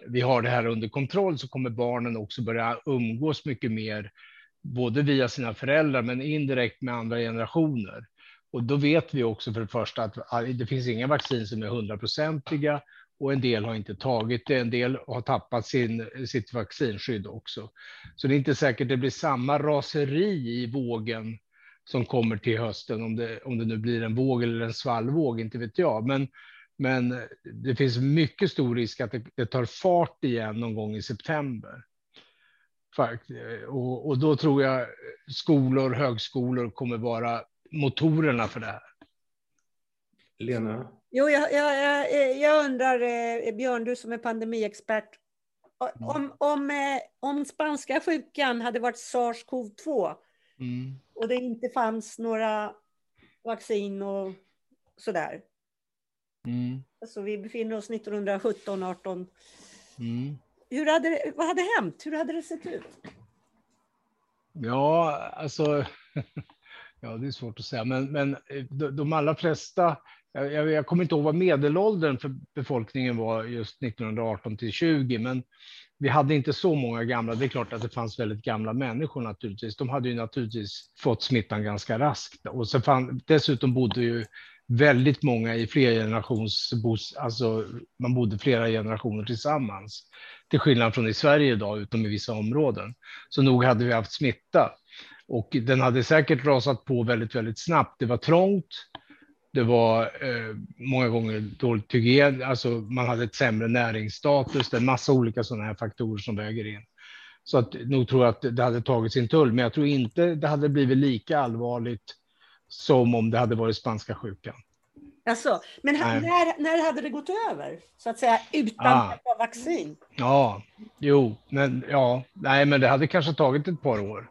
vi har det här under kontroll så kommer barnen också börja umgås mycket mer både via sina föräldrar men indirekt med andra generationer. Och då vet vi också för det första att ah, det finns inga vaccin som är hundraprocentiga och en del har inte tagit det. En del har tappat sin, sitt vaccinskydd också. Så det är inte säkert det blir samma raseri i vågen som kommer till hösten, om det, om det nu blir en våg eller en svallvåg, inte vet jag. Men, men det finns mycket stor risk att det, det tar fart igen någon gång i september. Och, och då tror jag skolor, högskolor kommer vara motorerna för det här. Lena? Jo, jag, jag, jag undrar, eh, Björn, du som är pandemiexpert, om, om, eh, om spanska sjukan hade varit sars-cov-2 mm. och det inte fanns några vaccin och sådär. Mm. Alltså vi befinner oss 1917, 18. Mm. Hur hade, vad hade hänt? Hur hade det sett ut? Ja, alltså, ja det är svårt att säga, men, men eh, de, de allra flesta jag, jag, kommer inte ihåg vad medelåldern för befolkningen var just 1918 till 20, men vi hade inte så många gamla. Det är klart att det fanns väldigt gamla människor naturligtvis. De hade ju naturligtvis fått smittan ganska raskt och så fann, dessutom bodde ju väldigt många i flera generations, alltså man bodde flera generationer tillsammans. Till skillnad från i Sverige idag, utom i vissa områden. Så nog hade vi haft smitta. Och den hade säkert rasat på väldigt, väldigt snabbt. Det var trångt. Det var eh, många gånger dåligt hygien, alltså man hade ett sämre näringsstatus. Det är en massa olika sådana här faktorer som väger in. Så att nog tror jag att det hade tagit sin tull, men jag tror inte det hade blivit lika allvarligt som om det hade varit spanska sjukan. Alltså, men när, när hade det gått över, så att säga, utan ah. vaccin? Ja, jo, men ja, nej, men det hade kanske tagit ett par år.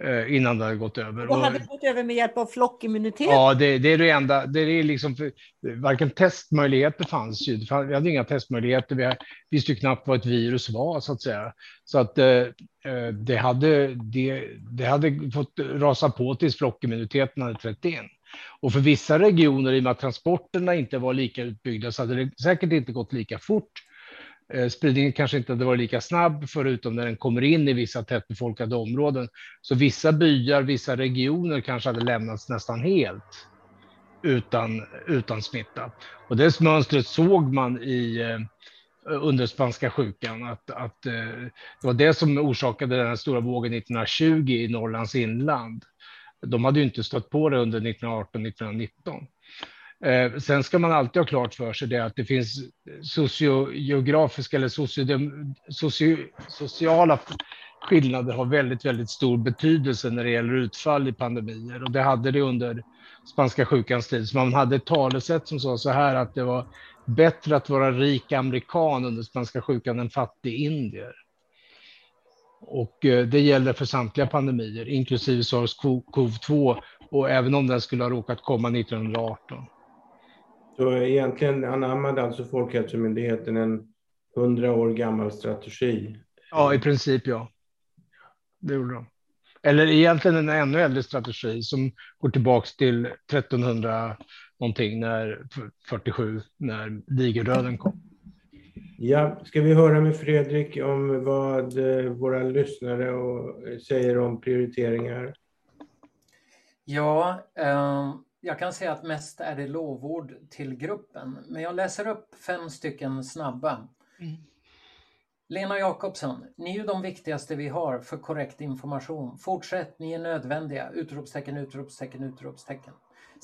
Eh, innan det hade gått över. Och hade gått över med hjälp av flockimmunitet? Ja, det, det är det enda. Det är liksom för, varken testmöjligheter fanns ju. Vi hade inga testmöjligheter. Vi visste ju knappt vad ett virus var så att säga. Så att eh, eh, det hade det, det hade fått rasa på tills flockimmuniteten hade trätt in. Och för vissa regioner, i och med att transporterna inte var lika utbyggda, så hade det säkert inte gått lika fort Eh, spridningen kanske inte hade varit lika snabb förutom när den kommer in i vissa tättbefolkade områden. Så vissa byar, vissa regioner kanske hade lämnats nästan helt utan, utan smitta. Och det mönstret såg man i eh, under spanska sjukan, att, att eh, det var det som orsakade den stora vågen 1920 i Norrlands inland. De hade ju inte stött på det under 1918-1919. Eh, sen ska man alltid ha klart för sig det att det finns sociogeografiska eller socio, socio, sociala skillnader har väldigt, väldigt stor betydelse när det gäller utfall i pandemier och det hade det under spanska sjukans tid. Så man hade ett talesätt som sa så här att det var bättre att vara rik amerikan under spanska sjukan än fattig indier. Och eh, det gäller för samtliga pandemier, inklusive sars-cov-2 och även om den skulle ha råkat komma 1918. Så egentligen anammade alltså Folkhälsomyndigheten en hundra år gammal strategi? Ja, i princip ja. Det gjorde de. Eller egentligen en ännu äldre strategi som går tillbaka till 1300 någonting, när, 47, när digerdöden kom. Ja, ska vi höra med Fredrik om vad eh, våra lyssnare säger om prioriteringar? Ja, um jag kan säga att mest är det lovord till gruppen, men jag läser upp fem stycken snabba. Mm. Lena Jakobsson, ni är ju de viktigaste vi har för korrekt information. Fortsätt, ni är nödvändiga! Utropstecken, utropstecken, utropstecken.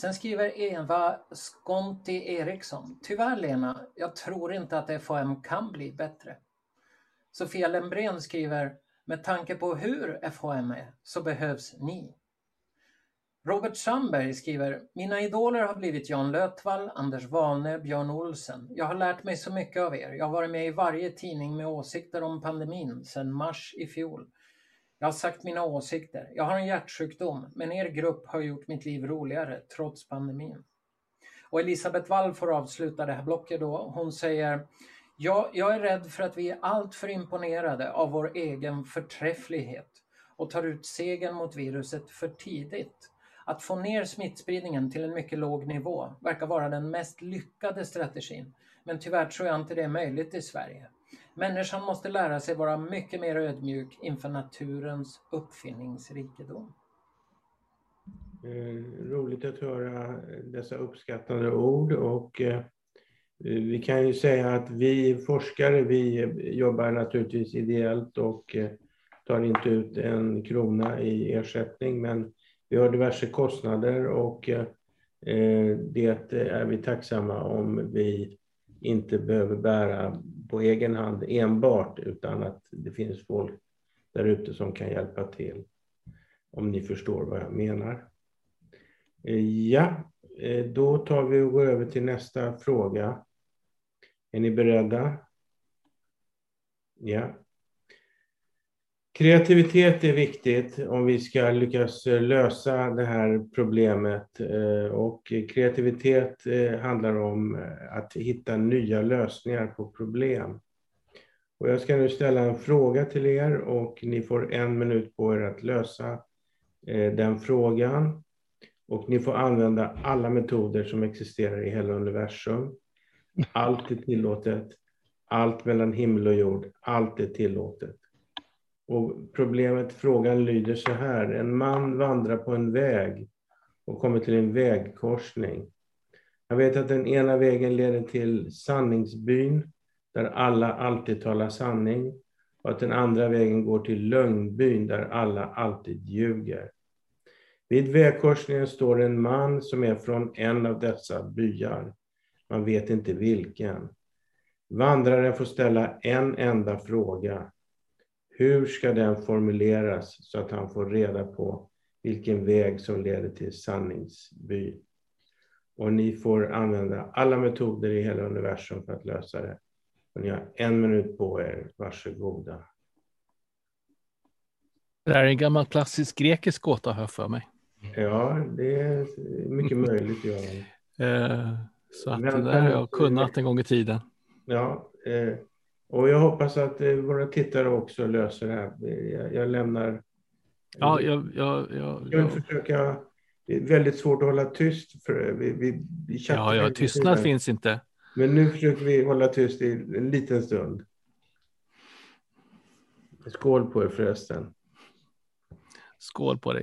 Sen skriver Eva Skonti Eriksson. Tyvärr Lena, jag tror inte att FHM kan bli bättre. Sofia Lembrén skriver, med tanke på hur FHM är så behövs ni. Robert Sandberg skriver, mina idoler har blivit Jan Lötvall, Anders Wahlne, Björn Olsen. Jag har lärt mig så mycket av er. Jag har varit med i varje tidning med åsikter om pandemin sedan mars i fjol. Jag har sagt mina åsikter. Jag har en hjärtsjukdom, men er grupp har gjort mitt liv roligare trots pandemin. Och Elisabeth Wall får avsluta det här blocket då. Hon säger ja, jag är rädd för att vi är alltför imponerade av vår egen förträfflighet och tar ut segern mot viruset för tidigt. Att få ner smittspridningen till en mycket låg nivå verkar vara den mest lyckade strategin. Men tyvärr tror jag inte det är möjligt i Sverige. Människan måste lära sig vara mycket mer ödmjuk inför naturens uppfinningsrikedom. Eh, roligt att höra dessa uppskattande ord och eh, Vi kan ju säga att vi forskare, vi jobbar naturligtvis ideellt och eh, tar inte ut en krona i ersättning, men vi har diverse kostnader och eh, det är vi tacksamma om vi inte behöver bära på egen hand enbart, utan att det finns folk där ute som kan hjälpa till. Om ni förstår vad jag menar. Eh, ja, eh, då tar vi och går över till nästa fråga. Är ni beredda? Ja. Kreativitet är viktigt om vi ska lyckas eh, lösa det här problemet. Eh, och kreativitet eh, handlar om att hitta nya lösningar på problem. Och jag ska nu ställa en fråga till er och ni får en minut på er att lösa den frågan. Och ni får använda alla metoder som existerar i hela universum. Allt är tillåtet. Allt mellan himmel och jord, allt är tillåtet. Och problemet, frågan lyder så här. En man vandrar på en väg och kommer till en vägkorsning. Han vet att den ena vägen leder till sanningsbyn, där alla alltid talar sanning. Och att den andra vägen går till lögnbyn, där alla alltid ljuger. Vid vägkorsningen står en man som är från en av dessa byar. Man vet inte vilken. Vandraren får ställa en enda fråga. Hur ska den formuleras så att han får reda på vilken väg som leder till sanningsby? Och ni får använda alla metoder i hela universum för att lösa det. Och ni har en minut på er. Varsågoda. Det här är en gammal klassisk grekisk gåta, har jag för mig. Ja, det är mycket möjligt. Ja. Eh, så att det där har jag kunnat en gång i tiden. Ja, eh, och jag hoppas att eh, våra tittare också löser det här. Jag, jag lämnar... Ja, jag... jag, jag, jag vill försöka... Det är väldigt svårt att hålla tyst. För vi, vi, vi ja, ja, tystnad finns inte. Men nu försöker vi hålla tyst i en liten stund. Skål på er förresten. Skål på dig.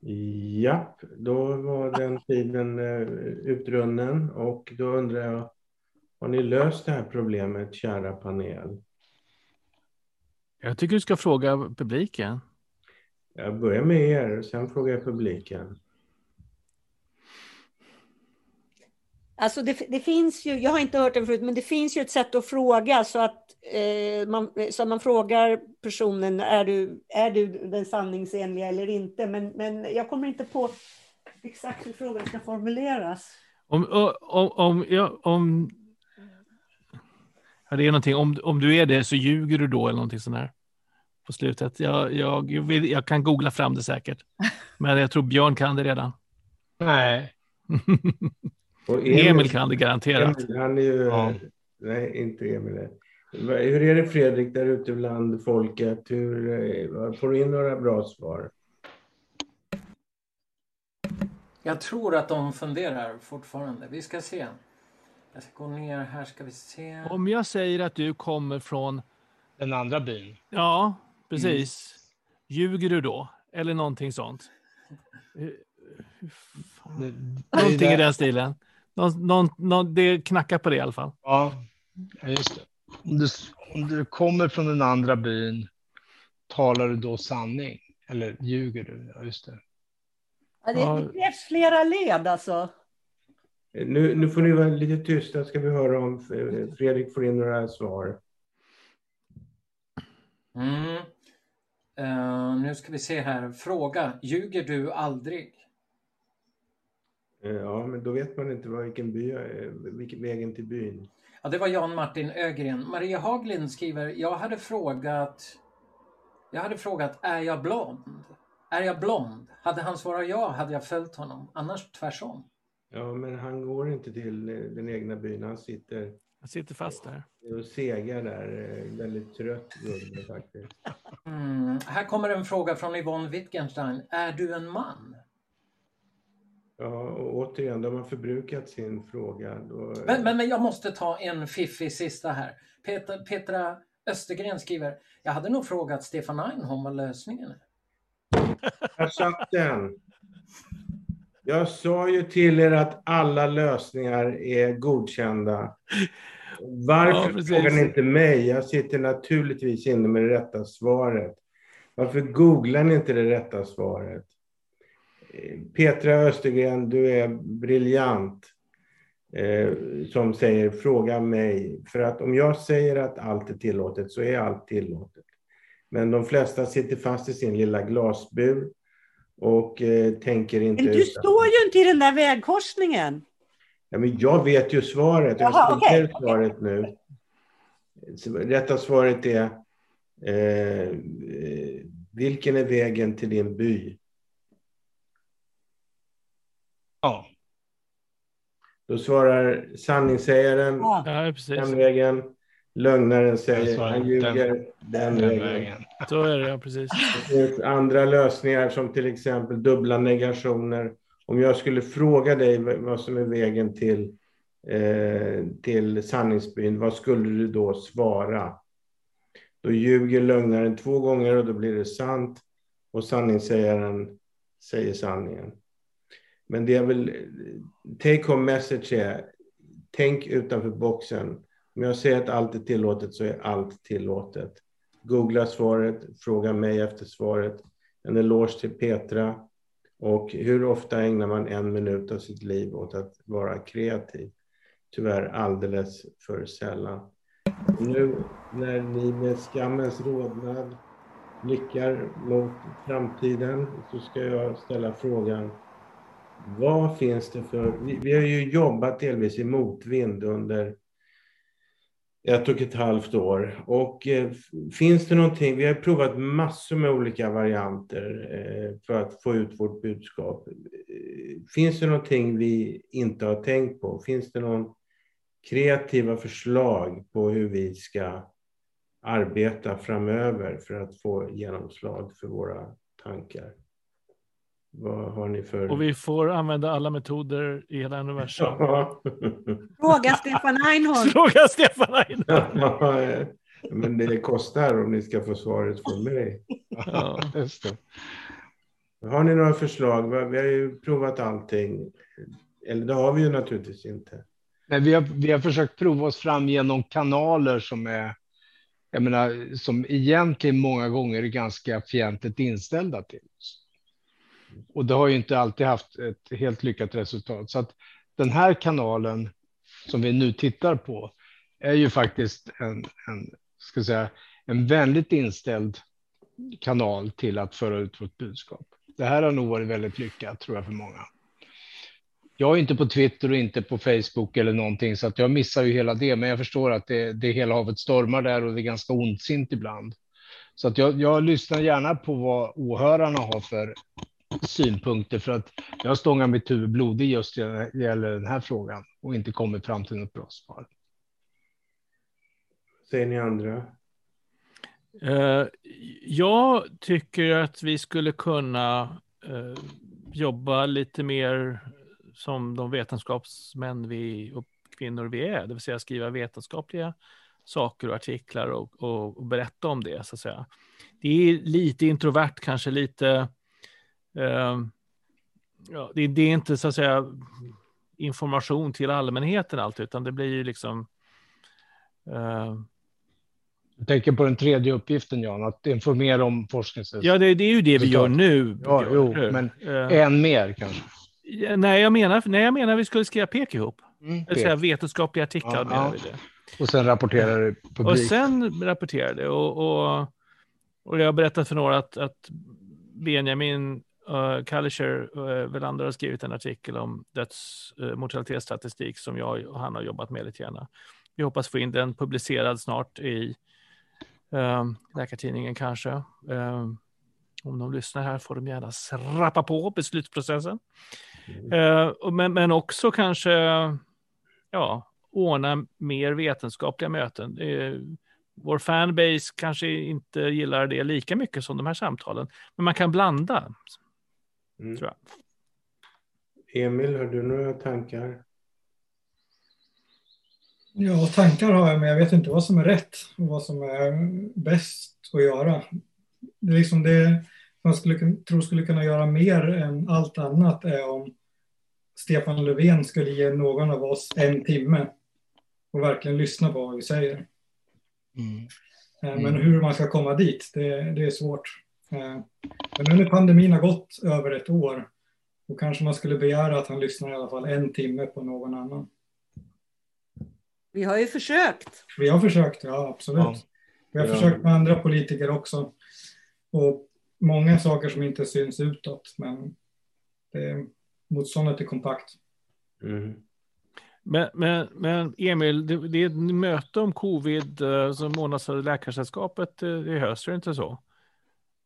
Ja, då var den tiden eh, utrunnen och då undrar jag, har ni löst det här problemet, kära panel? Jag tycker du ska fråga publiken. Jag börjar med er, sen frågar jag publiken. Alltså det, det, finns ju, jag har inte hört det förut, men det finns ju ett sätt att fråga så att man, så man frågar personen, är du, är du den sanningsenliga eller inte? Men, men jag kommer inte på exakt hur frågan ska formuleras. Om, om, om, ja, om ja, det är någonting, om, om du är det så ljuger du då eller någonting sånt här på slutet. Jag, jag, jag, vill, jag kan googla fram det säkert, men jag tror Björn kan det redan. Nej. Emil, Emil kan det garanterat. Emil, han är ju... Ja. Nej, inte Emil. Hur är det Fredrik där ute bland folket? Hur, eh, får du in några bra svar? Jag tror att de funderar fortfarande. Vi ska se. Jag ska gå ner här ska vi se. Om jag säger att du kommer från... Den andra byn? Ja, precis. Mm. Ljuger du då? Eller någonting sånt? Någonting i den stilen. Någon, någon, någon, det knackar på det i alla fall. Ja, just det. Om du, om du kommer från den andra byn, talar du då sanning? Eller ljuger du? Ja, just det. Ja, det, det krävs flera led alltså. Nu, nu får ni vara lite tysta, ska vi höra om Fredrik får in några svar. Mm. Uh, nu ska vi se här. Fråga. Ljuger du aldrig? Eh, ja, men då vet man inte vilken by, vilken vägen till byn. Ja, det var Jan Martin Ögren. Maria Haglind skriver, jag hade frågat, jag hade frågat, är jag blond? Är jag blond? Hade han svarat ja hade jag följt honom, annars tvärsom. Ja, men han går inte till eh, den egna byn, han sitter... Han sitter fast där. Och segar där, eh, väldigt trött gubbe faktiskt. Mm. Här kommer en fråga från Yvonne Wittgenstein. Är du en man? Ja, och återigen, de har förbrukat sin fråga. Då... Men, men, men jag måste ta en fiffig sista här. Petra, Petra Östergren skriver, jag hade nog frågat Stefan Einholm vad lösningen är. Jag satt den. Jag sa ju till er att alla lösningar är godkända. Varför Ja, frågar ni inte mig? Jag sitter naturligtvis inne med det rätta svaret. Varför googlar ni inte det rätta svaret? Eh, Petra Östergren, du är briljant. Eh, som säger fråga mig. För att om jag säger att allt är tillåtet så är allt tillåtet. Men de flesta sitter fast i sin lilla glasbur och eh, tänker inte... Men du står ju inte i den där vägkorsningen. Ja, men jag vet ju svaret. Jag Jaha, er svaret nu. Så Rätta svaret är eh, eh, vilken är vägen till din by? Ja. Då svarar sanningssägaren Ja. Den vägen. Lögnaren säger svarar han ljuger den, Den vägen. vägen. Så är det, ja, precis. Det finns andra lösningar som till exempel dubbla negationer. Om jag skulle fråga dig vad som är vägen till, eh, till sanningsbyn, vad skulle du då svara? Då ljuger lögnaren två gånger och då blir det sant och sanningssägaren säger sanningen. Men det jag vill... take home message är, tänk utanför boxen. Om jag säger att allt är tillåtet så är allt tillåtet. Googla svaret, fråga mig efter svaret. En eloge till Petra. Och hur ofta ägnar man en minut av sitt liv åt att vara kreativ? Tyvärr alldeles för sällan. Nu när ni med skammens rodnad blickar mot framtiden så ska jag ställa frågan. Vad finns det för... Vi, vi har ju jobbat delvis i motvind under ett och ett halvt år. Och eh, finns det någonting, vi har provat massor med olika varianter eh, för att få ut vårt budskap. Eh, finns det någonting vi inte har tänkt på? Finns det någon kreativa förslag på hur vi ska arbeta framöver för att få genomslag för våra tankar? Vad har ni för... Och vi får använda alla metoder i hela universum. Ja. Fråga Stefan Einholm. Fråga Stefan Einholm. Ja, Men det kostar om ni ska få svaret från mig. Ja. Har ni några förslag? Vi har ju provat allting. Eller det har vi ju naturligtvis inte. Nej, vi, har, vi har försökt prova oss fram genom kanaler som är, jag menar, som egentligen många gånger är ganska fientligt inställda till oss. Och det har ju inte alltid haft ett helt lyckat resultat. Så att den här kanalen som vi nu tittar på är ju faktiskt en, en, ska säga, en vänligt inställd kanal till att föra ut vårt budskap. Det här har nog varit väldigt lyckat tror jag för många. Jag är inte på Twitter och inte på Facebook eller någonting så att jag missar ju hela det. Men jag förstår att det, det hela havet stormar där och det är ganska ondsint ibland. Så att jag, jag lyssnar gärna på vad åhörarna har för synpunkter för att jag stångar mitt huvud blodig just när det gäller den här frågan och inte kommit fram till något bra svar. Säger ni andra? Eh, jag tycker att vi skulle kunna eh, jobba lite mer som de vetenskapsmän vi och kvinnor vi är, det vill säga skriva vetenskapliga saker och artiklar och, och, och berätta om det så att säga. Det är lite introvert, kanske lite eh, ja, det, det är inte så att säga information till allmänheten alltid, utan det blir ju liksom eh, Jag tänker på den tredje uppgiften, Jan, att informera om forskningsresultat. Ja, det, det är ju det vi gör nu. Ja, Björn, jo, men Eh, Än mer kanske. ja, nej, jag menar, nej, jag menar vi skulle skriva pek ihop. Mm, vill säga vetenskapliga artiklar. Ja, menar ja. och sen rapporterar det publikt. Och sen rapporterar det. Och, och, och jag har berättat för några att, att Benjamin uh, Kalischer uh, Welander har skrivit en artikel om döds uh, mortalitetsstatistik som jag och han har jobbat med lite grann. Vi hoppas få in den publicerad snart i um, Läkartidningen kanske. Um, om de lyssnar här får de gärna rappa på beslutsprocessen. Eh, och men, men också kanske ja, ordna mer vetenskapliga möten. Eh, vår fanbase kanske inte gillar det lika mycket som de här samtalen, men man kan blanda. Mm. Tror jag. Emil, har du några tankar? Ja, tankar har jag, men jag vet inte vad som är rätt och vad som är bäst att göra. Det är liksom det man skulle, tror skulle kunna göra mer än allt annat är om Stefan Löfven skulle ge någon av oss en timme och verkligen lyssna på vad vi säger. Mm. Mm. Men hur man ska komma dit, det, det är svårt. Eh, men nu när pandemin har gått över ett år, då kanske man skulle begära att han lyssnar i alla fall en timme på någon annan. Vi har ju försökt. Vi har försökt, ja absolut. Ja. Vi har ja. försökt med andra politiker också. Och många saker som inte syns utåt, men det, motståndet är kompakt. Mm. Men, men, men Emil, det, det är ett möte om covid eh, som ordnas av Läkarsällskapet eh, i höst, är det inte så?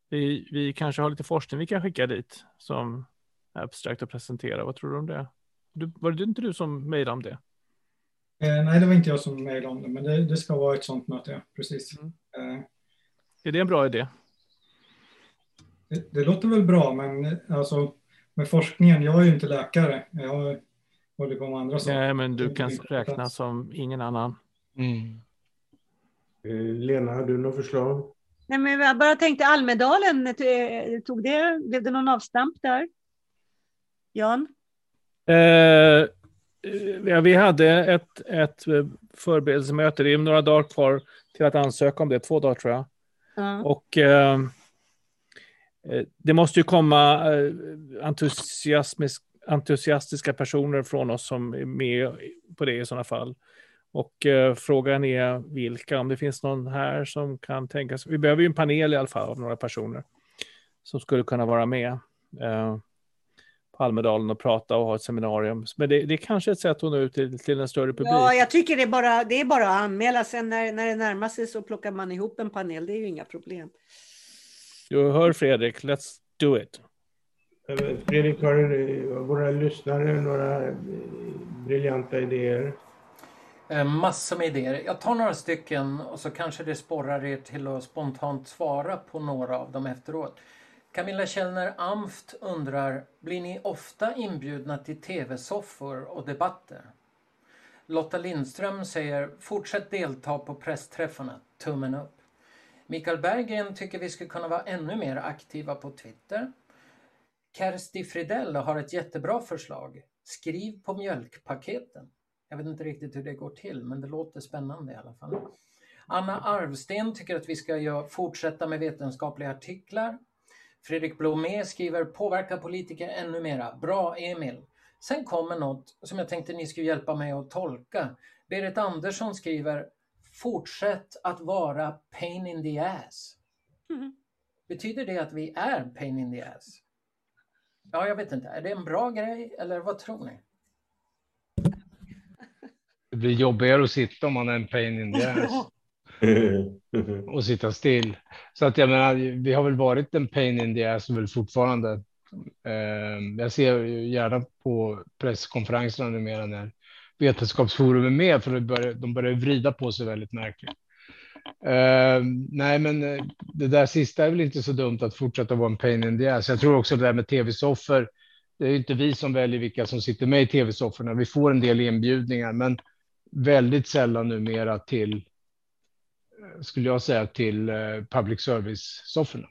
Vi, vi kanske har lite forskning vi kan skicka dit som abstrakt att presentera. Vad tror du om det? Du, var det inte du som mejlade om det? Eh, nej, det var inte jag som mejlade om det, men det, det ska vara ett sånt möte, ja. precis. Mm. Eh, är det en bra idé? Det, det, låter väl bra, men alltså med forskningen, jag är ju inte läkare. Jag håller på med andra saker. Nej, men du kan räkna som ingen annan. Mm. Eh, Lena, har du något förslag? Nej, men jag bara tänkte Almedalen, eh, tog det, blev det någon avstamp där? Jan? Eh, ja, vi hade ett, ett förberedelsemöte, det är några dagar kvar till att ansöka om det, två dagar tror jag. Mm. Och eh, eh, det måste ju komma eh, entusiastiska personer från oss som är med på det i sådana fall. Och eh, frågan är vilka, om det finns någon här som kan tänka sig. Vi behöver ju en panel i alla fall av några personer som skulle kunna vara med eh, på Almedalen och prata och ha ett seminarium. Men det, det är kanske ett sätt att nå ut till, till en större publik. Ja, jag tycker det är bara, det är bara att anmäla. Sen när, när det närmar sig så plockar man ihop en panel. Det är ju inga problem. Du hör Fredrik, let's do it. Fredrik, har våra lyssnare några briljanta idéer? Eh, massor med idéer. Jag tar några stycken och så kanske det sporrar er till att spontant svara på några av dem efteråt. Camilla Källner Amft undrar, blir ni ofta inbjudna till tv-soffor och debatter? Lotta Lindström säger, fortsätt delta på pressträffarna, tummen upp. Mikael Berggren tycker vi skulle kunna vara ännu mer aktiva på Twitter. Kersti Fridell har ett jättebra förslag. Skriv på mjölkpaketen. Jag vet inte riktigt hur det går till, men det låter spännande i alla fall. Anna Arvsten tycker att vi ska fortsätta med vetenskapliga artiklar. Fredrik Blomé skriver påverka politiker ännu mera. Bra Emil. Sen kommer något som jag tänkte ni skulle hjälpa mig att tolka. Berit Andersson skriver fortsätt att vara pain in the ass. Mm. Betyder det att vi är pain in the ass? Ja, jag vet inte. Är det en bra grej eller vad tror ni? Det blir jobbigare att sitta om man är en pain in the ass. och sitta still. Så att jag menar, vi har väl varit en pain in the ass väl fortfarande. Eh, jag ser gärna på presskonferenserna numera när Vetenskapsforum är med, för de börjar, de börjar vrida på sig väldigt märkligt. Uh, nej, men eh, det där sista är väl inte så dumt att fortsätta vara en pain in the ass. Jag tror också det där med tv-soffor. Det är inte vi som väljer vilka som sitter med i tv-sofforna. Vi får en del inbjudningar, men väldigt sällan numera till, skulle jag säga, till eh, public service-sofforna.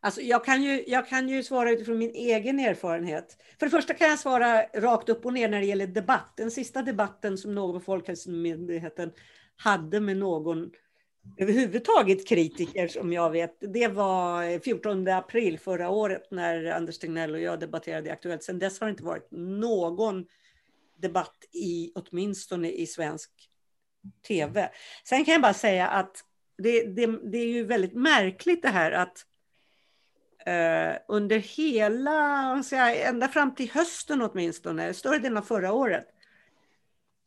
Alltså jag, kan ju, jag kan ju svara utifrån min egen erfarenhet. För det första kan jag svara rakt upp och ner när det gäller debatt. Den sista debatten som någon på Folkhälsomyndigheten hade med någon överhuvudtaget kritiker som jag vet. Det var 14 april förra året när Anders Tegnell och jag debatterade Aktuellt. Sen dess har det inte varit någon debatt i, åtminstone i svensk tv. Sen kan jag bara säga att det, det, det är ju väldigt märkligt det här att eh, under hela, säga, ända fram till hösten åtminstone, större delen av förra året,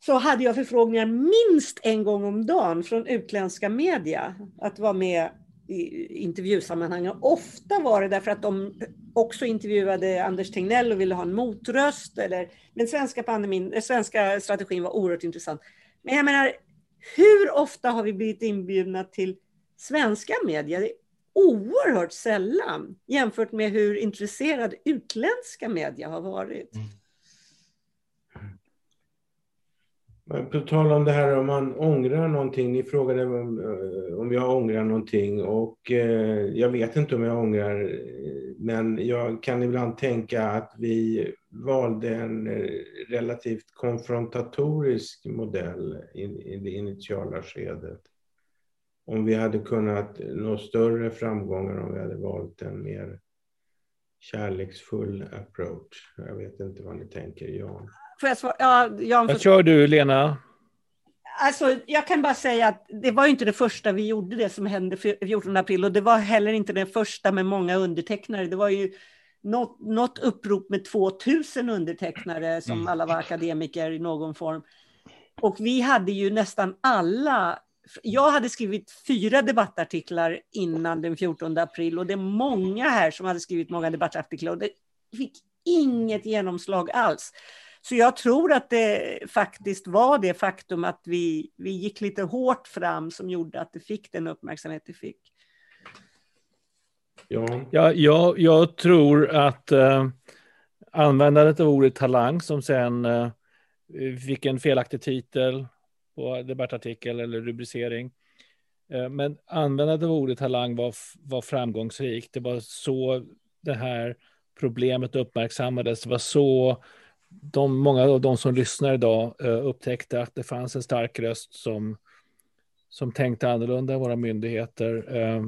så hade jag förfrågningar minst en gång om dagen från utländska media att vara med i intervjusammanhang. Ofta var det därför att de också intervjuade Anders Tegnell och ville ha en motröst. Eller, men svenska, pandemin, eh, svenska strategin var oerhört intressant. Men jag menar, hur ofta har vi blivit inbjudna till svenska media? Det är oerhört sällan jämfört med hur intresserad utländska media har varit. Mm. På tal om det här om man ångrar någonting. Ni frågade om, eh, jag ångrar någonting och eh, jag vet inte om jag ångrar. Eh, men jag kan ibland tänka att vi valde en relativt konfrontatorisk modell i det initiala skedet. Om vi hade kunnat nå större framgångar om vi hade valt en mer kärleksfull approach. Jag vet inte vad ni tänker, Jan. Får jag svara? Ja, Jan, Vad kör du, Lena? Alltså, jag kan bara säga att det var inte det första vi gjorde, det som hände 14 april, och det var heller inte det första med många undertecknare. Det var ju något, något upprop med 2000 undertecknare som mm. alla var akademiker i någon form. Och vi hade ju nästan alla jag hade skrivit fyra debattartiklar innan den 14 april och det är många här som hade skrivit många debattartiklar och det fick inget genomslag alls. Så jag tror att det faktiskt var det faktum att vi, vi gick lite hårt fram som gjorde att det fick den uppmärksamhet det fick. Ja. Ja, jag, jag tror att uh, användandet av ordet talang som sen uh, fick en felaktig titel på debattartikel eller rubricering. Uh, men användandet av ordet talang var, var framgångsrikt. Det var så det här problemet uppmärksammades. Det var så de, många av de som lyssnar idag eh, upptäckte att det fanns en stark röst som, som tänkte annorlunda än våra myndigheter. Eh,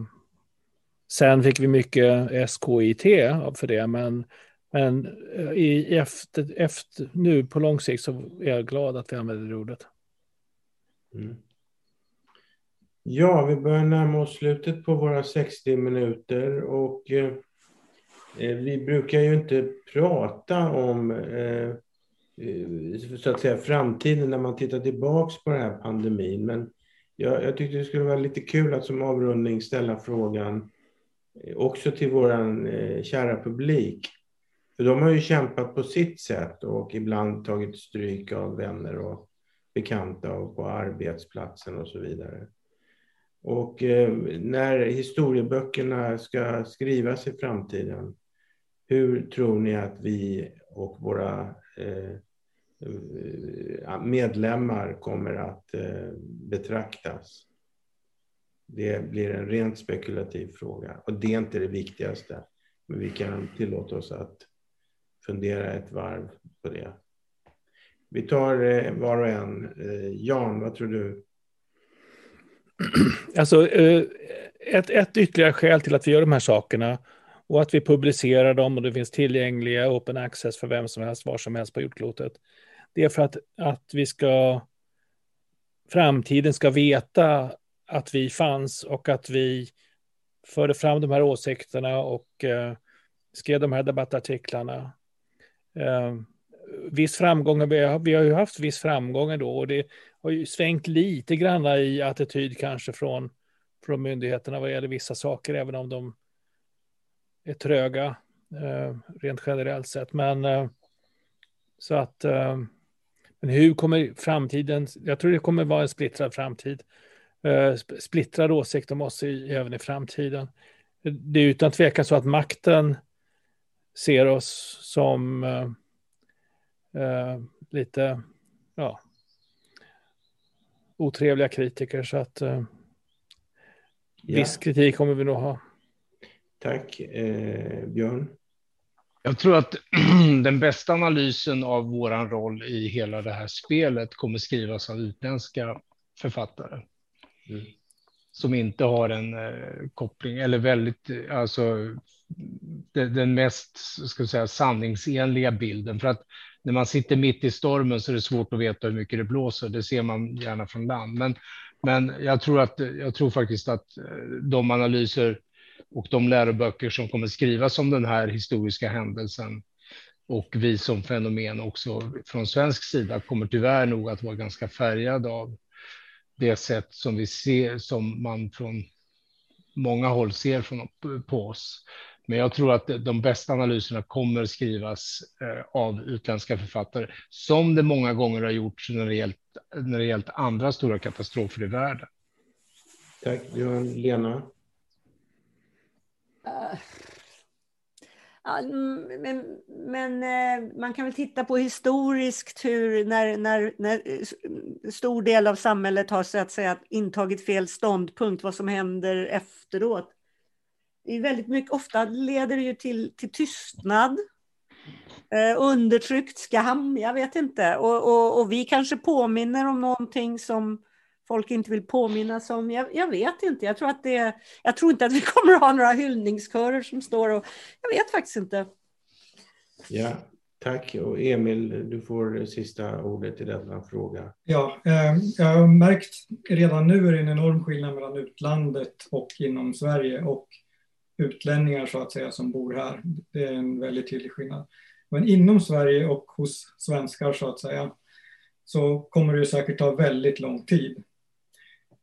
sen fick vi mycket SKIT för det, men, men eh, i, efter, efter, nu på lång sikt så är jag glad att vi använder det ordet. Mm. Ja, vi börjar närma oss slutet på våra 60 minuter och Eh, Eh, vi brukar ju inte prata om eh, eh, så att säga framtiden när man tittar tillbaks på den här pandemin. Men jag, jag tyckte det skulle vara lite kul att som avrundning ställa frågan också till våran kära publik. För de har ju kämpat på sitt sätt och ibland tagit stryk av vänner och bekanta och på arbetsplatsen och så vidare. Och när historieböckerna ska skrivas i framtiden hur tror ni att vi och våra eh, medlemmar kommer att eh, betraktas? Det blir en rent spekulativ fråga och det är inte det viktigaste. Men vi kan tillåta oss att fundera ett varv på det. Vi tar eh, var och en. Eh, Jan, vad tror du? Alltså, eh, ett, ett ytterligare skäl till att vi gör de här sakerna och att vi publicerar dem och det finns tillgängliga open access för vem som helst, var som helst på jordklotet. Det är för att, att vi ska, framtiden ska veta att vi fanns och att vi förde fram de här åsikterna och eh, skrev de här debattartiklarna. Eh, viss framgång, vi har, vi har ju haft viss framgång då och det har ju svängt lite grann i attityd kanske från, från myndigheterna vad gäller vissa saker, även om de är tröga eh, rent generellt sett. Men eh, så att eh, men hur kommer framtiden? Jag tror det kommer vara en splittrad framtid. Splittrad åsikt om oss i, även i framtiden. Det är utan tvekan så att makten ser oss som lite ja, otrevliga kritiker. Så att viss kritik kommer vi nog ha. Tack. Eh, Björn? Jag tror att den bästa analysen av vår roll i hela det här spelet kommer skrivas av utländska författare. Mm. Som inte har en eh, koppling, eller väldigt, alltså den mest ska säga, sanningsenliga bilden. För att när man sitter mitt i stormen så är det svårt att veta hur mycket det blåser. Det ser man gärna från land. Men, men jag, tror att, jag tror faktiskt att eh, de analyser och de läroböcker som kommer skrivas om den här historiska händelsen och vi som fenomen också från svensk sida kommer tyvärr nog att vara ganska färgade av det sätt som vi ser som man från många håll ser från, på oss. Men jag tror att de bästa analyserna kommer skrivas eh, av utländska författare, som det många gånger har gjorts när det gällt, när det gällt andra stora katastrofer i världen. Tack, Björn. Ja, men, men eh, man kan väl titta på historiskt hur när, när, när stor del av samhället har så att säga intagit fel ståndpunkt, vad som händer efteråt. Det är väldigt mycket, ofta leder det ju till, till tystnad, eh, undertryckt skam, jag vet inte. Och, och, och vi kanske påminner om någonting som folk inte vill påminnas om. Jag, jag, vet inte. Jag tror, att det, jag tror inte att vi kommer att ha några hyllningskörer som står och... Jag vet faktiskt inte. Ja, tack. Och Emil, du får sista ordet i denna fråga. Ja, eh, jag har märkt redan nu är det en enorm skillnad mellan utlandet och inom Sverige och utlänningar så att säga som bor här. Det är en väldigt tydlig skillnad. Men inom Sverige och hos svenskar så att säga så kommer det säkert ta väldigt lång tid.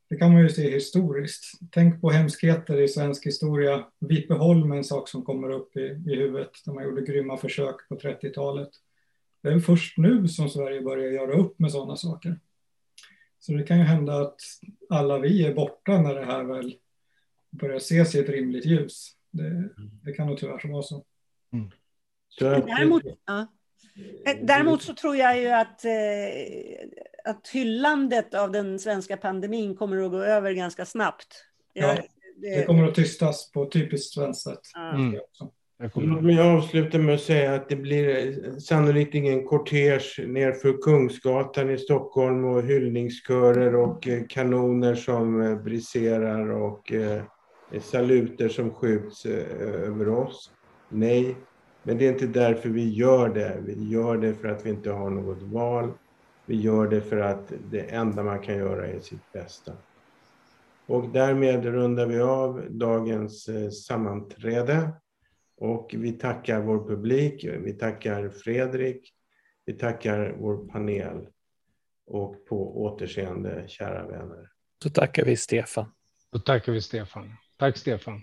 Det kan man ju se historiskt. Tänk på hemskheter i svensk historia. Vipeholm är en sak som kommer upp i, i huvudet, där man gjorde grymma försök på 30-talet. Det är först nu som Sverige börjar göra upp med sådana saker. Så det kan ju hända att alla vi är borta när det här väl börjar ses i ett rimligt ljus. Det, det kan nog tyvärr vara så. Mm. Däremot, ja. Däremot så tror jag ju att eh, att hyllandet av den svenska pandemin kommer att gå över ganska snabbt. Ja, det, det kommer att tystas på typiskt svenskt sätt. Mm. Jag, jag avslutar med att säga att det blir sannolikt ingen kortege nerför Kungsgatan i Stockholm och hyllningskörer och eh, kanoner som eh, briserar och eh, saluter som skjuts över oss. Nej, men det är inte därför vi gör det. Vi gör det för att vi inte har något val. Vi gör det för att det enda man kan göra är sitt bästa. Och därmed rundar vi av dagens eh, sammanträde. Och vi tackar vår publik, vi tackar Fredrik, vi tackar vår panel. Och på återseende, kära vänner. Så tackar vi Stefan. Så tackar vi Stefan. Tack Stefan.